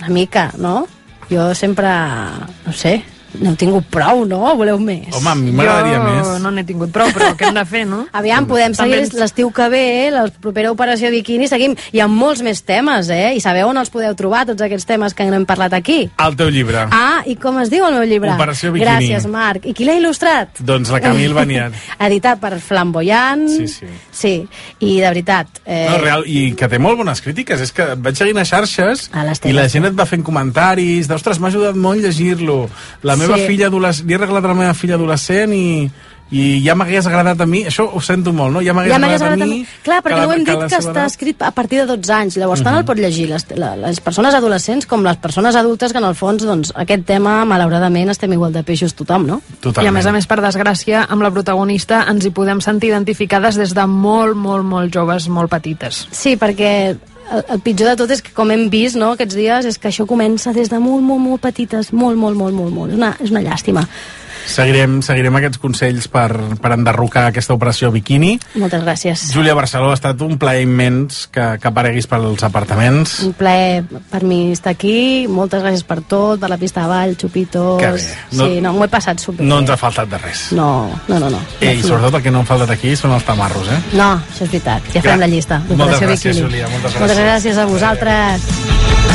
[SPEAKER 28] una mica, no? Jo sempre, no sé, N'heu tingut prou, no? Voleu més?
[SPEAKER 29] Home, a mi m'agradaria més.
[SPEAKER 31] Jo no n'he tingut prou, però què hem de fer, no?
[SPEAKER 28] Aviam, podem
[SPEAKER 31] També
[SPEAKER 28] seguir
[SPEAKER 31] ens-
[SPEAKER 28] l'estiu que ve, la propera operació Bikini, seguim. Hi ha molts més temes, eh? I sabeu on els podeu trobar, tots aquests temes que hem parlat aquí?
[SPEAKER 29] El teu llibre.
[SPEAKER 28] Ah, i com es diu el meu llibre?
[SPEAKER 29] Operació Bikini.
[SPEAKER 28] Gràcies, Marc. I qui l'ha il·lustrat?
[SPEAKER 29] Doncs la Camil Baniat.
[SPEAKER 28] Editat per Flamboyant.
[SPEAKER 29] Sí, sí.
[SPEAKER 28] Sí, i de veritat... Eh,
[SPEAKER 29] No, real, i que té molt bones crítiques. És que vaig seguint a xarxes
[SPEAKER 28] A
[SPEAKER 29] i la gent et va fent comentaris d'ostres, m'ha ajudat molt llegir-lo. La meva
[SPEAKER 28] Sí.
[SPEAKER 29] filla adolescent, li he regalat a la meva filla adolescent i, i ja m'hagués agradat a mi, això ho sento molt, no? Ja m'hagués
[SPEAKER 28] Ja
[SPEAKER 29] agradat,
[SPEAKER 28] agradat
[SPEAKER 29] a mi...
[SPEAKER 28] Clar, perquè
[SPEAKER 29] que
[SPEAKER 28] no ho hem
[SPEAKER 29] que
[SPEAKER 28] dit
[SPEAKER 29] la
[SPEAKER 28] que
[SPEAKER 29] seva
[SPEAKER 28] està
[SPEAKER 29] edat-
[SPEAKER 28] escrit a partir de 12 anys. Llavors, tant
[SPEAKER 29] Mhm.
[SPEAKER 28] el pot llegir les, la, les persones adolescents com les persones adultes, que en el fons, doncs, aquest tema, malauradament, estem igual de peixos tothom, no?
[SPEAKER 31] I a més a més, per desgràcia, amb la protagonista ens hi podem sentir identificades des de molt, molt, molt joves, molt petites.
[SPEAKER 28] Sí, perquè el, el pitjor de tot és que, com hem vist no, aquests dies, és que això comença des de molt, molt, molt petites, molt, molt, molt, molt, molt. És una, és una llàstima.
[SPEAKER 29] Seguirem, seguirem aquests consells per, per enderrocar aquesta operació Bikini.
[SPEAKER 28] Moltes gràcies.
[SPEAKER 29] Júlia Barceló, ha estat un plaer immens que, que apareguis pels apartaments.
[SPEAKER 28] Un plaer per mi estar aquí. Moltes gràcies per tot, per la pista de ball, xupitos...
[SPEAKER 29] Que bé. No-
[SPEAKER 28] sí, no, m'ho he passat super.
[SPEAKER 29] No ens ha faltat de res.
[SPEAKER 28] No, no, no. no.
[SPEAKER 29] Eh, I sobretot el que no han faltat aquí són els tamarros, eh?
[SPEAKER 28] No, això és veritat. Ja farem
[SPEAKER 29] Gra-
[SPEAKER 28] la llista.
[SPEAKER 29] Moltes gràcies,
[SPEAKER 28] Bikini.
[SPEAKER 29] Júlia, moltes
[SPEAKER 28] Moltes
[SPEAKER 29] gràcies.
[SPEAKER 28] gràcies a vosaltres.